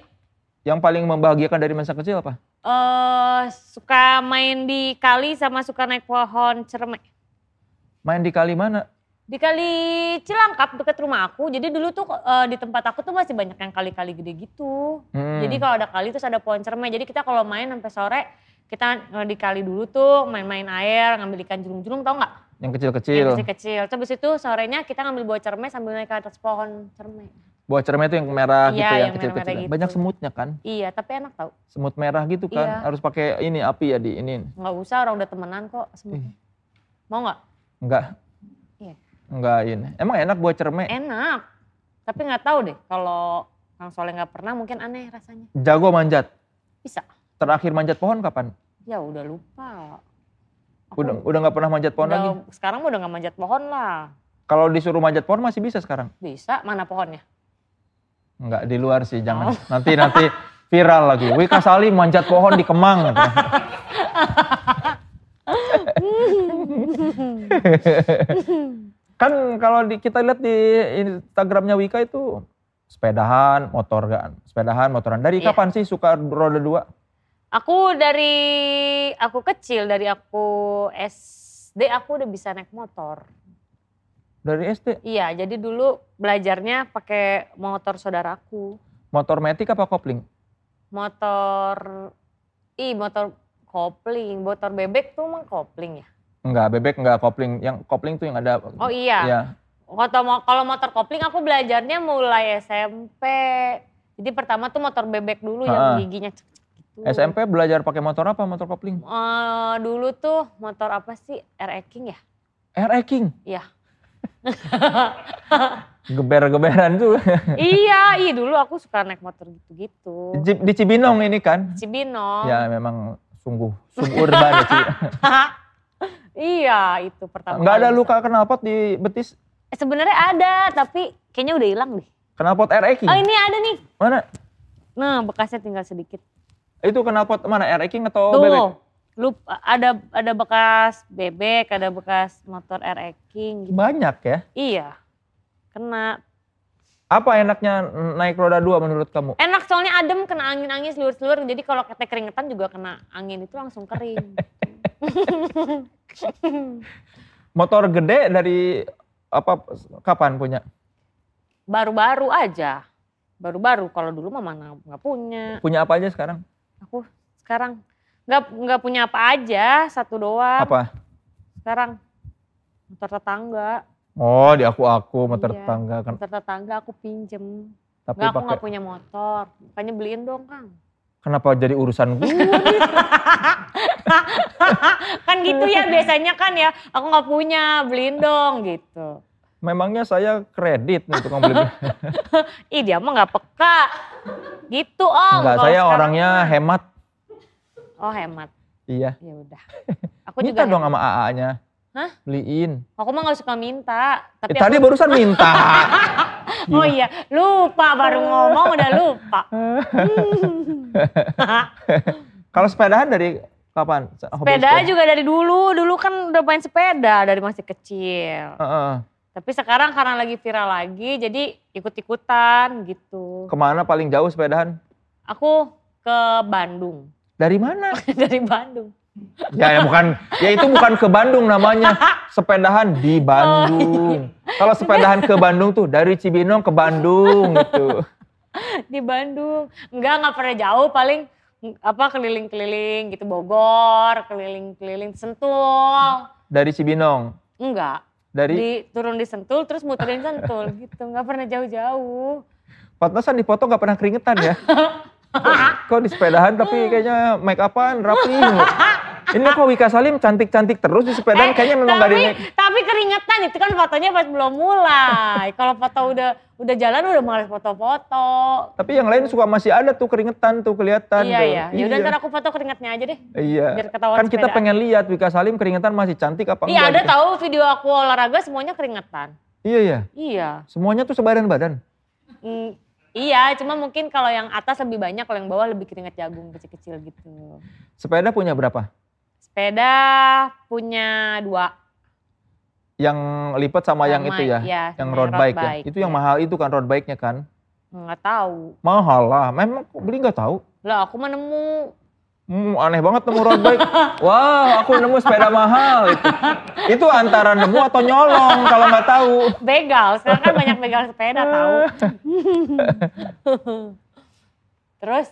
Yang paling membahagiakan dari masa kecil apa? eh suka main di kali sama suka naik pohon cermek. Main di kali mana? Di kali Cilangkap dekat rumah aku. Jadi dulu tuh eh, di tempat aku tuh masih banyak yang kali-kali gede gitu. Hmm. Jadi kalau ada kali terus ada pohon cermai. Jadi kita kalau main sampai sore kita eh, di kali dulu tuh main-main air, ngambil ikan julung-julung tau nggak? yang kecil-kecil. Yang kecil-kecil. Terus habis itu sorenya kita ngambil buah cermai sambil naik ke atas pohon cermai. Buah cermai itu yang merah Iya, gitu ya, yang kecil-kecil. gitu. Banyak semutnya kan? Iya, tapi enak tau. Semut merah gitu kan? Iya. Harus pakai ini api ya di ini. Nggak usah orang udah temenan kok semutnya. Mau nggak? Enggak. Iya. Enggak ini. Emang enak buah cermai? Enak. Tapi nggak tahu deh kalau Kang Soleh nggak pernah mungkin aneh rasanya. Jago manjat. Bisa. Terakhir manjat pohon kapan? Ya udah lupa. Aku Udah udah nggak pernah manjat pohon udah- lagi. Sekarang udah nggak manjat pohon lah. Kalau disuruh manjat pohon masih bisa sekarang? Bisa, mana pohonnya? Enggak di luar sih, jangan. Nanti nanti viral lagi. Wika Salim manjat pohon di Kemang. kan kalau di, kita lihat di Instagramnya Wika itu sepedahan, motor kan. Sepedahan, motoran. Dari Iya. kapan sih suka roda dua? Aku dari aku kecil dari aku SD aku udah bisa naik motor. Dari SD. Iya, jadi dulu belajarnya pakai motor saudaraku. Motor metik apa kopling? Motor ih motor kopling, motor bebek tuh emang kopling ya. Enggak, bebek enggak kopling. Yang kopling tuh yang ada. Oh iya. Iya. Kalau mo- kalau motor kopling aku belajarnya mulai SMP. Jadi pertama tuh motor bebek dulu Ha-ha. yang giginya cek cek gitu. SMP belajar pakai motor apa? Motor kopling? Eh, dulu tuh motor apa sih? RE King ya? RE King. Iya. Geber-geberan tuh. iya, iya dulu aku suka naik motor gitu-gitu. Di Cibinong ini kan. Cibinong. Ya memang sungguh suburban ya Ci. iya, itu pertama. Enggak ada luka knalpot di betis. Eh, sebenarnya ada, tapi kayaknya udah hilang deh. Knalpot RE King. Oh, ini ada nih. Mana? Nah, bekasnya tinggal sedikit. Itu knalpot mana? RE King atau Tuh. bebek? Lup, ada ada bekas bebek, ada bekas motor RE King gitu. Banyak ya. Iya. Kena. Apa enaknya naik roda dua menurut kamu? Enak soalnya adem kena angin-angin seluruh-seluruh. Jadi kalau kita keringetan juga kena angin itu langsung kering. Motor gede dari apa kapan punya? Baru-baru aja. Baru-baru. Kalau dulu mah mana nggak punya. Punya apa aja sekarang? Aku sekarang nggak nggak punya apa aja, satu doang. Apa? Sekarang motor tetangga. Oh, di aku-aku motor Iya. tetangga kan. Motor tetangga aku pinjem. Tapi Nggak, aku nggak punya motor. Makanya beliin dong, Kang. kenapa jadi urusan gue? kan gitu ya biasanya kan ya. Aku nggak punya, beliin dong gitu. Memangnya saya kredit untuk ngebeli. Ih dia mah nggak peka. Gitu om. Enggak, saya orangnya mah- hemat. Oh hemat. Iya. Ya udah. Aku Minta juga dong hemat. sama AA-nya. Hah? Beliin. Aku mah nggak suka minta. Tapi Eh, tadi aku, barusan minta. oh iya, lupa baru ngomong udah lupa. Kalau sepedahan dari kapan? Hobi sepeda juga dari dulu, dulu kan udah main sepeda dari masih kecil. Heeh. Tapi sekarang karena lagi viral lagi, jadi ikut-ikutan gitu. Ke mana paling jauh sepedahan? Aku ke Bandung, Dari mana? dari Bandung. Ya, ya bukan, ya itu bukan ke Bandung namanya. Sepedahan di Bandung. Kalau sepedahan ke Bandung tuh dari Cibinong ke Bandung gitu. Di Bandung. Enggak, nggak pernah jauh, paling apa keliling-keliling gitu Bogor, keliling-keliling Sentul. Dari Cibinong. Enggak, Dari di turun di Sentul terus muterin Sentul gitu, nggak pernah jauh-jauh. pantesan di foto nggak pernah keringetan ya. Kok di sepedahan tapi kayaknya make upan rapi. Ini kok Wika Salim cantik-cantik terus di sepedahan kayaknya memang gak di tapi, tapi keringetan itu kan fotonya pas belum mulai. Kalau foto udah udah jalan udah males foto-foto. Tapi yang lain suka masih ada tuh keringetan tuh kelihatan Iya tuh. iya. Ya udah ntar aku foto keringetnya aja deh. Iya. biar ketahuan kan kita sepedaan. pengen lihat Wika Salim keringetan masih cantik apa Iya enggak. ada gitu. tahu video aku olahraga semuanya keringetan. Iya iya. Iya. Semuanya tuh sebadan badan. Mm, iya, cuma mungkin kalau yang atas lebih banyak, kalau yang bawah lebih keringet jagung kecil-kecil gitu. Sepeda punya berapa? Sepeda punya dua. Yang lipat sama, yang Sama, itu ya, iya, yang road yang road bike, ya. Itu yang iya. mahal itu kan road bike-nya kan. Nggak tahu. Mahal lah. Memang kok beli nggak tahu. Lah aku mah nemu. Hmm, aneh banget nemu road bike. Wah, aku nemu sepeda mahal itu. Itu antara nemu atau nyolong kalau nggak tahu. Begal, sekarang kan banyak begal sepeda tahu. Terus,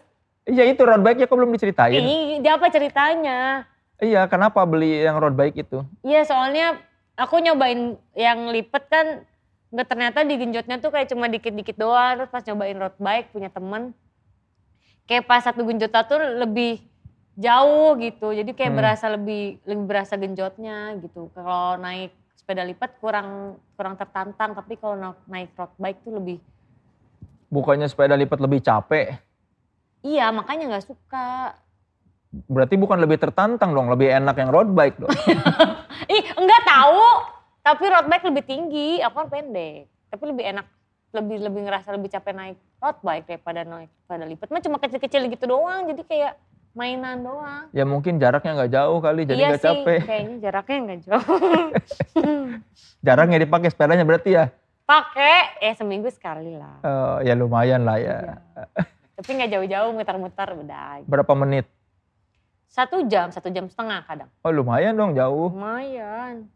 Iya itu road bike-nya kok belum diceritain. ini dia apa ceritanya? Iya, kenapa beli yang road bike itu? Iya soalnya aku nyobain yang lipet kan nggak ternyata di genjotnya tuh kayak cuma dikit-dikit doang. Terus pas nyobain road bike punya temen, kayak pas satu genjotnya tuh lebih jauh gitu. Jadi kayak Hmm. berasa lebih lebih berasa genjotnya gitu. Kalau naik sepeda lipat kurang kurang tertantang, tapi kalau na- naik road bike tuh lebih Bukannya sepeda lipat lebih capek. iya makanya nggak suka. Berarti bukan lebih tertantang dong, lebih enak yang road bike dong. Ih enggak tahu, tapi road bike lebih tinggi, aku kan pendek. Tapi lebih enak, lebih lebih ngerasa lebih capek naik road bike daripada naik sepeda lipat. Mah cuma kecil-kecil gitu doang, jadi kayak mainan doang. ya mungkin jaraknya nggak jauh kali, jadi iya nggak sih, capek. kayaknya jaraknya nggak jauh. Jarang ya dipakai sepedanya berarti ya. Pakai, eh seminggu sekali lah. Eh, ya lumayan lah ya. Iya. Tapi nggak jauh-jauh, muter-muter udah. Berapa menit? Satu jam, satu jam setengah kadang. Oh lumayan dong jauh. Lumayan.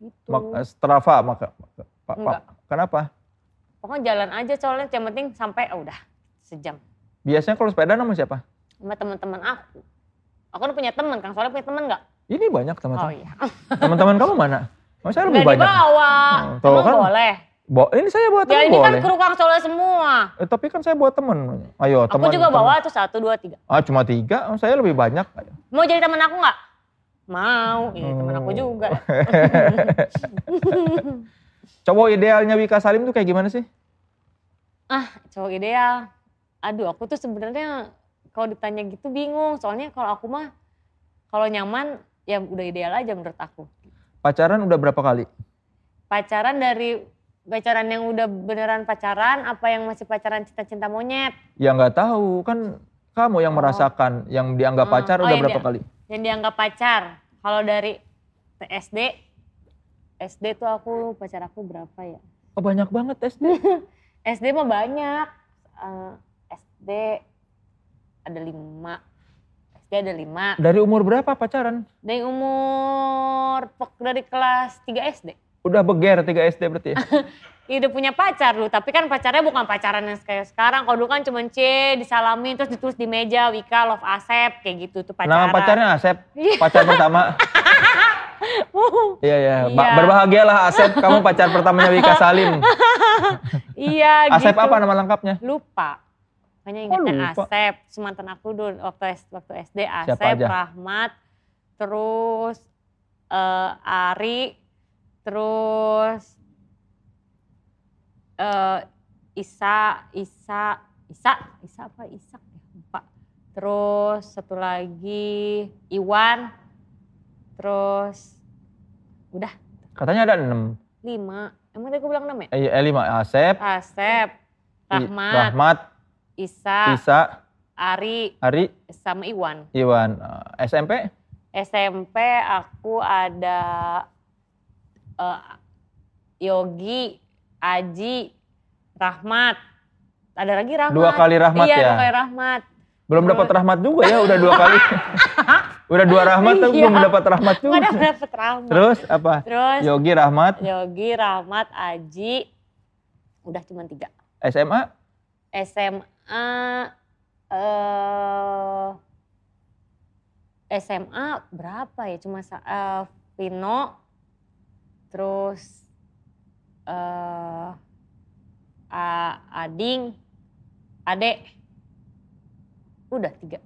Gitu. Mak- Strava maka. maka- Pak. Pak, kenapa? Pokoknya jalan aja soalnya yang penting sampai oh, udah sejam. Biasanya kalau sepeda sama siapa? Sama teman-teman aku. Aku udah punya teman, Kang Soleh punya teman nggak? Ini banyak Oh teman-teman. iya. Teman-teman kamu mana? Masa lebih Nggak banyak? dibawa. Oh, tuh Emang kan. boleh. Bo ini saya bawa Ya teman ini kan kru Kang Soleh semua. Eh, tapi kan saya bawa teman. Ayo Aku teman. juga teman. bawa tuh satu, dua, tiga. Ah cuma tiga, oh, saya lebih banyak. Ayo. Mau jadi teman aku nggak? Mau, iya teman aku Hmm. juga. Cowok idealnya Wika Salim tuh kayak gimana sih? ah, cowok ideal. Aduh, aku tuh sebenarnya kalau ditanya gitu bingung. Soalnya kalau aku mah kalau nyaman ya udah ideal aja menurut aku. Pacaran udah berapa kali? Pacaran dari pacaran yang udah beneran pacaran, apa yang masih pacaran cinta-cinta monyet? Ya nggak tahu, kan kamu yang Oh. merasakan, yang dianggap Hmm. pacar Oh, udah berapa dia- kali? yang dianggap pacar. Kalau dari SD, SD tuh aku pacar aku berapa ya? Oh banyak banget SD. SD mah banyak. Eh, SD ada lima. SD ada lima. Dari umur berapa pacaran? Dari umur dari kelas 3 SD. Udah beger 3 SD berarti ya? Ya udah punya pacar dulu, tapi kan pacarnya bukan pacaran yang kayak sekarang. Kalau dulu kan cuma C, disalamin, terus ditulis di meja, Wika, Love Asep, kayak gitu tuh pacaran. Nama pacarnya Asep, Iya. pacar pertama. Iya iya, Ba- Iya. berbahagialah Asep, kamu pacar pertamanya Wika Salim. iya Asep gitu. apa nama lengkapnya? Lupa. Hanya Oh, ingatnya lupa. Asep. Semantan aku dulu waktu, waktu SD Asep? Rahmat, terus eh, Ari, terus eh, Isa, Isa, Isa, Isa apa Isak ya? Lupa. Terus satu lagi Iwan, terus udah Katanya ada enam. lima. Emang tadi aku bilang enam ya? Eh, eh lima. Asep, Asep, Rahmat, Rahmat, Isa, Isa, Ari, Ari, sama Iwan. Iwan. Eh, SMP? SMP aku ada eh, Yogi, Aji, Rahmat. Ada lagi Rahmat. Dua kali Rahmat iya, ya? dua kali Rahmat. Belum dapat rahmat juga ya, udah dua kali. udah dua rahmat tapi Iya. belum dapat rahmat juga. Ada dapet Rahmat. Terus apa? Terus Yogi Rahmat, Yogi, Rahmat, Aji. Udah cuma tiga. SMA, SMA eh SMA berapa ya? Cuma eh, Vino, terus eh A- Ading, Ade, udah tiga.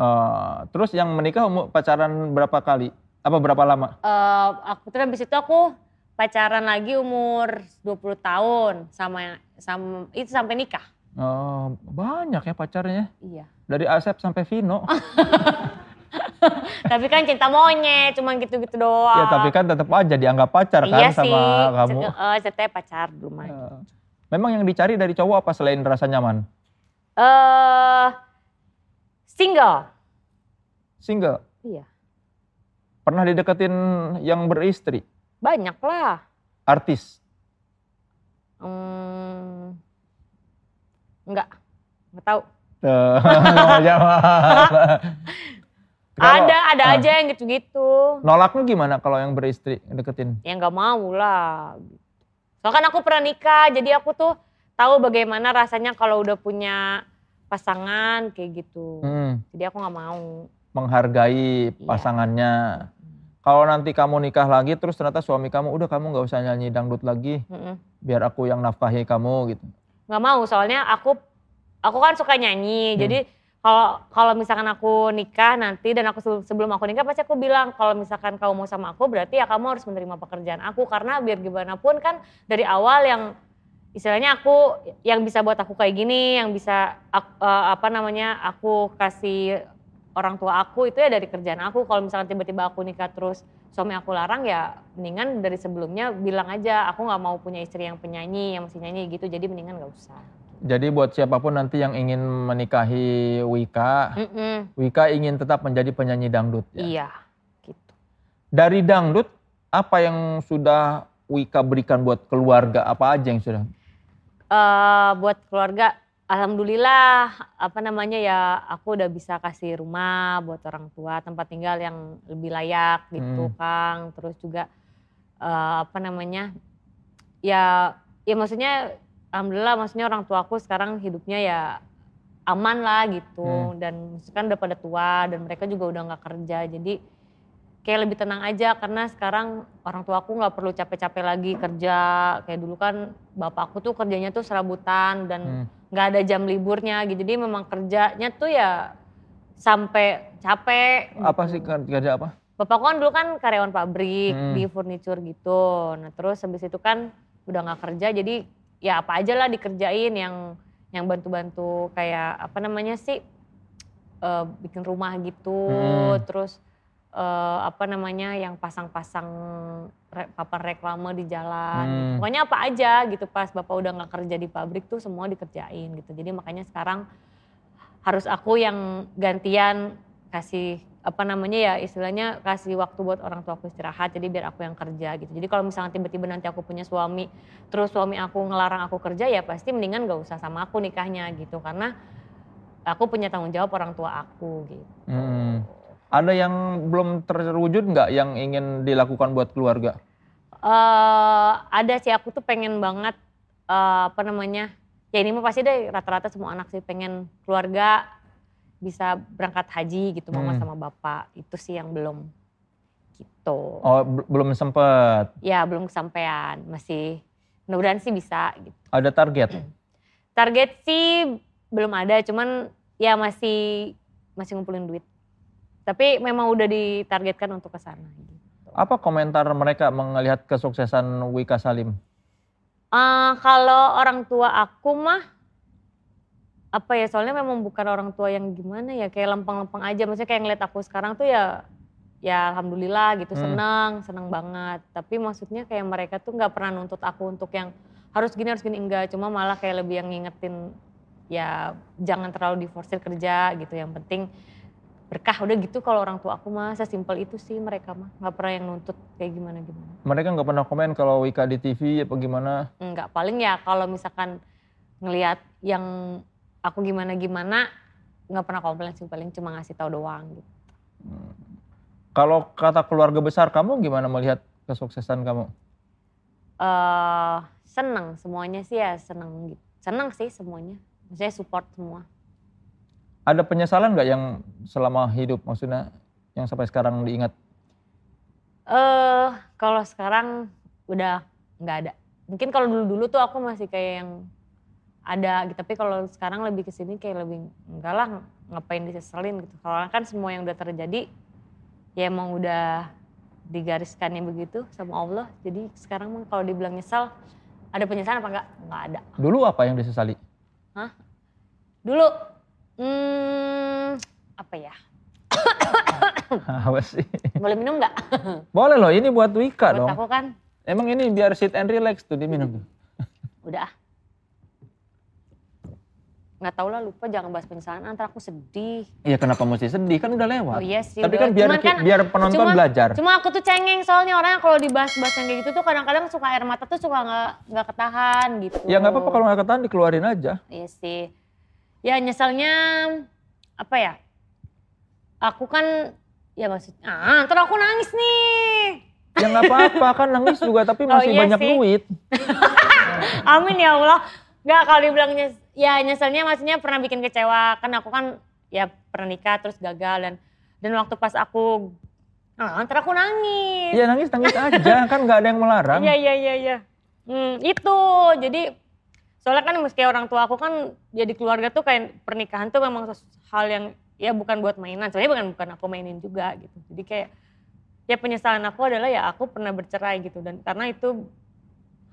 eh, terus yang menikah umur pacaran berapa kali? Apa berapa lama? Eh aku terus habis itu aku pacaran lagi umur 20 tahun sama sama itu sampai nikah. Oh, banyak ya pacarnya. Iya. Dari Asep sampai Vino. Tapi kan cinta monyet, cuma gitu-gitu doang. ya tapi kan tetap aja dianggap pacar kan iya sama sih, kamu. Eh, ceritanya pacar dulu mah. Eh, Memang yang dicari dari cowok apa selain rasa nyaman? Eh single. Single. Iya. Pernah dideketin yang beristri? Banyak lah. Artis? Hmm, enggak, enggak tahu. Tuh, nggak jawab. Ada, ada ah. aja yang gitu-gitu. Nolaknya gimana kalau yang beristri deketin? Ya enggak mau lah. Soalnya kan aku pernah nikah, jadi aku tuh tahu bagaimana rasanya kalau udah punya pasangan kayak gitu. Hmm, Jadi aku nggak mau. menghargai Iya. pasangannya. Kalau nanti kamu nikah lagi terus ternyata suami kamu udah kamu nggak usah nyanyi dangdut lagi, Mm-mm. biar aku yang nafkahi kamu gitu. Nggak mau soalnya aku aku kan suka nyanyi Hmm. jadi kalau kalau misalkan aku nikah nanti dan aku sebelum, aku nikah pasti aku bilang kalau misalkan kamu mau sama aku berarti ya kamu harus menerima pekerjaan aku karena biar gimana pun kan dari awal yang istilahnya aku yang bisa buat aku kayak gini yang bisa eh, apa namanya aku kasih orang tua aku itu ya dari kerjaan aku kalau misalkan tiba-tiba aku nikah terus suami aku larang ya mendingan dari sebelumnya bilang aja aku nggak mau punya istri yang penyanyi yang masih nyanyi gitu jadi mendingan nggak usah Jadi buat siapa pun nanti yang ingin menikahi Wika, Mm-mm, Wika ingin tetap menjadi penyanyi dangdut. Ya. iya gitu Dari dangdut, apa yang sudah Wika berikan buat keluarga? Apa aja yang sudah? Eh, buat keluarga alhamdulillah apa namanya ya aku udah bisa kasih rumah buat orang tua tempat tinggal yang lebih layak gitu Kang. Terus juga eh, apa namanya ya ya maksudnya alhamdulillah maksudnya orang tua aku sekarang hidupnya ya aman lah gitu. Dan kan udah pada tua dan mereka juga udah nggak kerja. Jadi kayak lebih tenang aja karena sekarang orang tua aku nggak perlu capek-capek lagi kerja. Kayak dulu kan bapak aku tuh kerjanya tuh serabutan dan Hmm. Nggak ada jam liburnya gitu jadi memang kerjanya tuh ya sampai capek Apa gitu. sih kerja apa? Bapakku kan dulu kan karyawan pabrik Hmm. di furniture gitu. Nah terus habis itu kan udah nggak kerja jadi ya apa aja lah dikerjain yang yang bantu-bantu kayak apa namanya sih eh, bikin rumah gitu. Hmm. Terus eh, apa namanya yang pasang-pasang re- papan reklame di jalan. Hmm. gitu. Pokoknya apa aja gitu pas bapak udah nggak kerja di pabrik tuh semua dikerjain gitu. Jadi makanya sekarang harus aku yang gantian kasih apa namanya ya istilahnya kasih waktu buat orang tua aku istirahat jadi biar aku yang kerja gitu jadi kalau misalnya tiba-tiba nanti aku punya suami terus suami aku ngelarang aku kerja ya pasti mendingan gak usah sama aku nikahnya gitu karena aku punya tanggung jawab orang tua aku gitu Hmm. Ada yang belum terwujud nggak yang ingin dilakukan buat keluarga? eh ada sih aku tuh pengen banget eh, apa namanya ya ini mah pasti deh rata-rata semua anak sih pengen keluarga bisa berangkat haji gitu mama Hmm. sama bapak itu sih yang belum gitu Oh bel- belum sempet. ya belum kesampaian masih mudah-mudahan sih bisa gitu Ada target. target sih belum ada cuman ya masih masih ngumpulin duit tapi memang udah ditargetkan untuk ke sana gitu. Apa komentar mereka melihat kesuksesan Wika Salim? Eh, kalau orang tua aku mah apa ya soalnya memang bukan orang tua yang gimana ya kayak lempeng-lempeng aja maksudnya kayak ngeliat aku sekarang tuh ya ya alhamdulillah gitu Hmm. seneng seneng banget tapi maksudnya kayak mereka tuh nggak pernah nuntut aku untuk yang harus gini harus gini enggak cuma malah kayak lebih yang ngingetin ya jangan terlalu diforsir kerja gitu yang penting berkah. Udah gitu kalau orang tua aku mah sesimpel itu sih mereka mah. Nggak pernah yang nuntut kayak gimana gimana. Mereka nggak pernah komen kalau Wika di TV apa gimana. enggak paling ya kalau misalkan ngelihat yang aku gimana gimana nggak pernah komplain sih. Paling cuma ngasih tahu doang gitu. Kalau kata keluarga besar kamu gimana melihat kesuksesan kamu? eh seneng. Semuanya sih ya seneng gitu. Seneng sih semuanya. Maksudnya support semua Ada penyesalan nggak yang selama hidup maksudnya yang sampai sekarang diingat? eh kalau sekarang udah nggak ada. Mungkin kalau dulu dulu tuh aku masih kayak yang ada gitu. Tapi kalau sekarang lebih ke sini kayak lebih enggak lah ngapain diseselin gitu. Kalau kan semua yang udah terjadi ya emang udah digariskannya begitu sama Allah. Jadi sekarang mah kalau dibilang nyesal ada penyesalan apa enggak enggak ada. Dulu apa yang disesali? dulu hmm, apa ya Apa sih? boleh minum nggak Boleh loh, ini buat Wika buat dong. aku kan Emang ini biar sit and relax tuh diminum tuh. udah ah nggak tahu lah lupa jangan bahas penyesalan antar aku sedih Iya kenapa mesti sedih kan udah lewat. oh iya sih Tapi kan biar Cuman kan biar penonton cuma- belajar. cuma aku tuh cengeng soalnya orangnya kalau dibahas-bahas yang kayak gitu tuh kadang-kadang suka air mata tuh suka nggak nggak ketahan gitu Ya nggak apa-apa kalau nggak ketahan dikeluarin aja. iya sih ya nyesalnya apa ya aku kan ya maksudnya ah ntar aku nangis nih Ya nggak apa-apa kan nangis juga tapi Oh, masih iya banyak sih. duit. Amin ya Allah. Nggak kalau dibilang nyes, ya nyeselnya maksudnya pernah bikin kecewa. Kan aku kan ya pernah nikah terus gagal dan dan waktu pas aku ah ntar aku nangis. Ya nangis nangis aja kan nggak ada yang melarang. Iya iya iya iya. Hmm, itu jadi soalnya kan meski orang tua aku kan ya di keluarga tuh kayak pernikahan tuh memang hal yang ya bukan buat mainan. Sebenarnya bukan bukan aku mainin juga gitu. Jadi kayak ya penyesalan aku adalah ya aku pernah bercerai gitu dan karena itu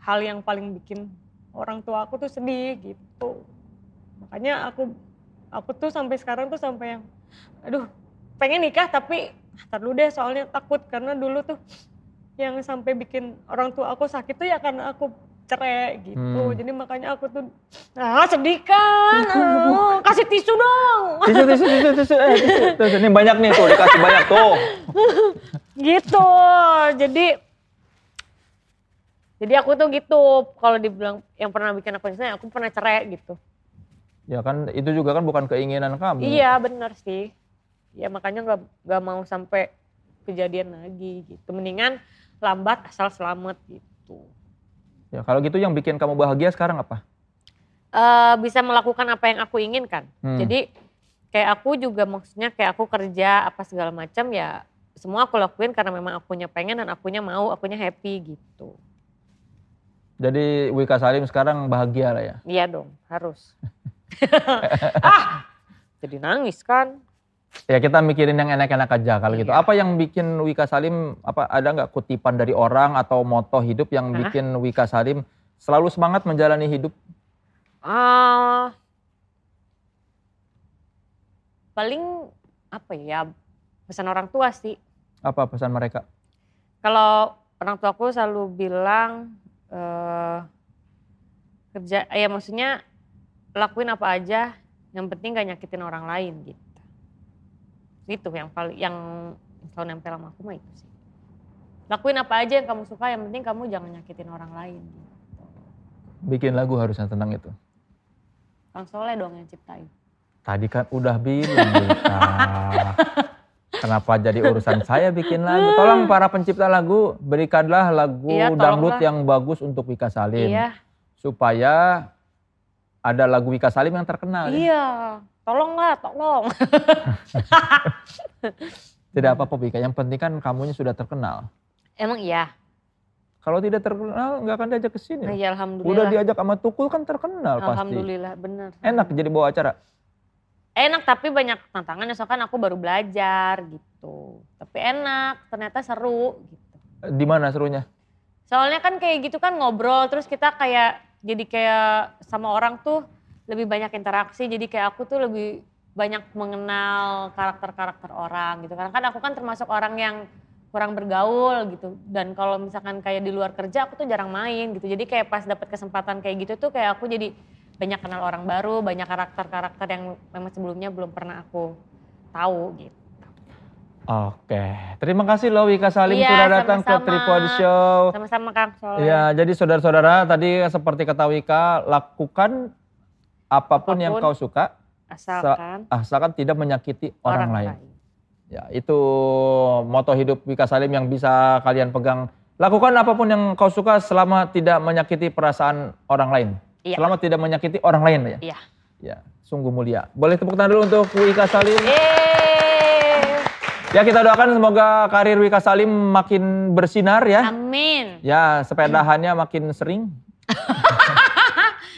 hal yang paling bikin orang tua aku tuh sedih gitu. Makanya aku aku tuh sampai sekarang tuh sampai yang aduh pengen nikah tapi ntar dulu deh soalnya takut karena dulu tuh yang sampai bikin orang tua aku sakit tuh ya karena aku cerai gitu. Hmm. Jadi makanya aku tuh ah sedih kan. Ah, kasih tisu dong. Tisu tisu tisu tisu eh tisu. Ini banyak nih tuh dikasih banyak tuh. gitu. Jadi jadi aku tuh gitu kalau dibilang yang pernah bikin aku nyesel, aku pernah cerai gitu. Ya kan itu juga kan bukan keinginan kamu. Iya bener sih. Ya makanya nggak nggak mau sampai kejadian lagi gitu. Mendingan lambat asal selamat gitu. Ya kalau gitu yang bikin kamu bahagia sekarang apa? eh bisa melakukan apa yang aku inginkan. Hmm. Jadi kayak aku juga maksudnya kayak aku kerja apa segala macam ya semua aku lakuin karena memang akunya pengen dan akunya mau, akunya happy gitu. Jadi Wika Salim sekarang bahagia lah ya. Iya dong, harus. ah, jadi nangis kan? Ya kita mikirin yang enak-enak aja kalau gitu. Iya. Apa yang bikin Wika Salim apa ada nggak kutipan dari orang atau moto hidup yang Hah? bikin Wika Salim selalu semangat menjalani hidup? Ah, paling apa ya pesan orang tua sih. Apa pesan mereka? Kalau orang tua aku selalu bilang eh kerja, ya maksudnya lakuin apa aja, yang penting gak nyakitin orang lain gitu. Itu yang paling yang selalu nempel sama aku mah itu sih. Lakuin apa aja yang kamu suka, yang penting kamu jangan nyakitin orang lain. Gitu. Bikin lagu harusnya tentang itu. Kang Soleh dong yang ciptain. Tadi kan udah bilang. Kenapa jadi urusan saya bikin lagu? Tolong para pencipta lagu berikanlah lagu Iya, dangdut yang bagus untuk Wika Salim. Iya, Supaya ada lagu Wika Salim yang terkenal. ya. Tolonglah, tolong. Tidak apa-apa Wika, yang penting kan kamunya sudah terkenal. Emang iya. Kalau tidak terkenal nggak akan diajak ke sini. Nah, ya Udah alhamdulillah. diajak sama Tukul kan terkenal pasti. Alhamdulillah, bener. Enak jadi bawa acara. Enak tapi banyak tantangannya soalnya kan aku baru belajar gitu. Tapi enak, ternyata seru gitu. Di mana serunya? Soalnya kan kayak gitu kan ngobrol terus kita kayak jadi kayak sama orang tuh lebih banyak interaksi jadi kayak aku tuh lebih banyak mengenal karakter-karakter orang gitu. Karena kan aku kan termasuk orang yang kurang bergaul gitu. Dan kalau misalkan kayak di luar kerja aku tuh jarang main gitu. Jadi kayak pas dapat kesempatan kayak gitu tuh kayak aku jadi banyak kenal orang baru, banyak karakter-karakter yang memang sebelumnya belum pernah aku tahu gitu. Oke, terima kasih loh Wika Salim Iya, sudah datang ke sama-sama. Tripod Show. Sama-sama Kang Soleh. Ya, jadi saudara-saudara tadi seperti kata Wika, lakukan apa pun, yang Apa pun. kau suka, Asalkan asalkan tidak menyakiti orang, orang, lain. lain. Ya, itu moto hidup Wika Salim yang bisa kalian pegang. Lakukan apa pun yang kau suka selama tidak menyakiti perasaan orang lain. Iya. Selama tidak menyakiti orang lain ya. Iya. Ya, sungguh mulia. Boleh tepuk tangan dulu untuk Wika Salim. Yeay. Ya, kita doakan semoga karir Wika Salim makin bersinar ya. Amin. Ya, sepedahannya makin sering.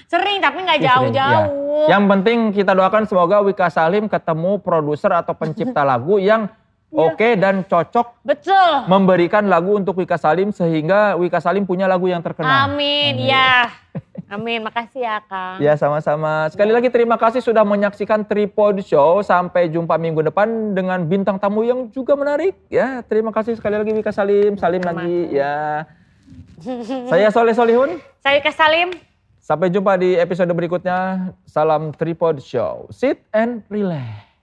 Sering tapi nggak Ya, sering, jauh-jauh. Yang penting kita doakan semoga Wika Salim ketemu produser atau pencipta lagu yang Iya. oke dan cocok Betul. memberikan lagu untuk Wika Salim sehingga Wika Salim punya lagu yang terkenal. Amin. Ya. Amin. Makasih ya Kang. Ya sama-sama. Sekali lagi terima kasih sudah menyaksikan Tripod Show. Sampai jumpa minggu depan dengan bintang tamu yang juga menarik. Ya terima kasih sekali lagi Wika Salim. Salim Terima lagi ya. Saya Soleh Solihun. Saya Wika Salim. Sampai jumpa di episode berikutnya. Salam Tripod Show. Sit and relax.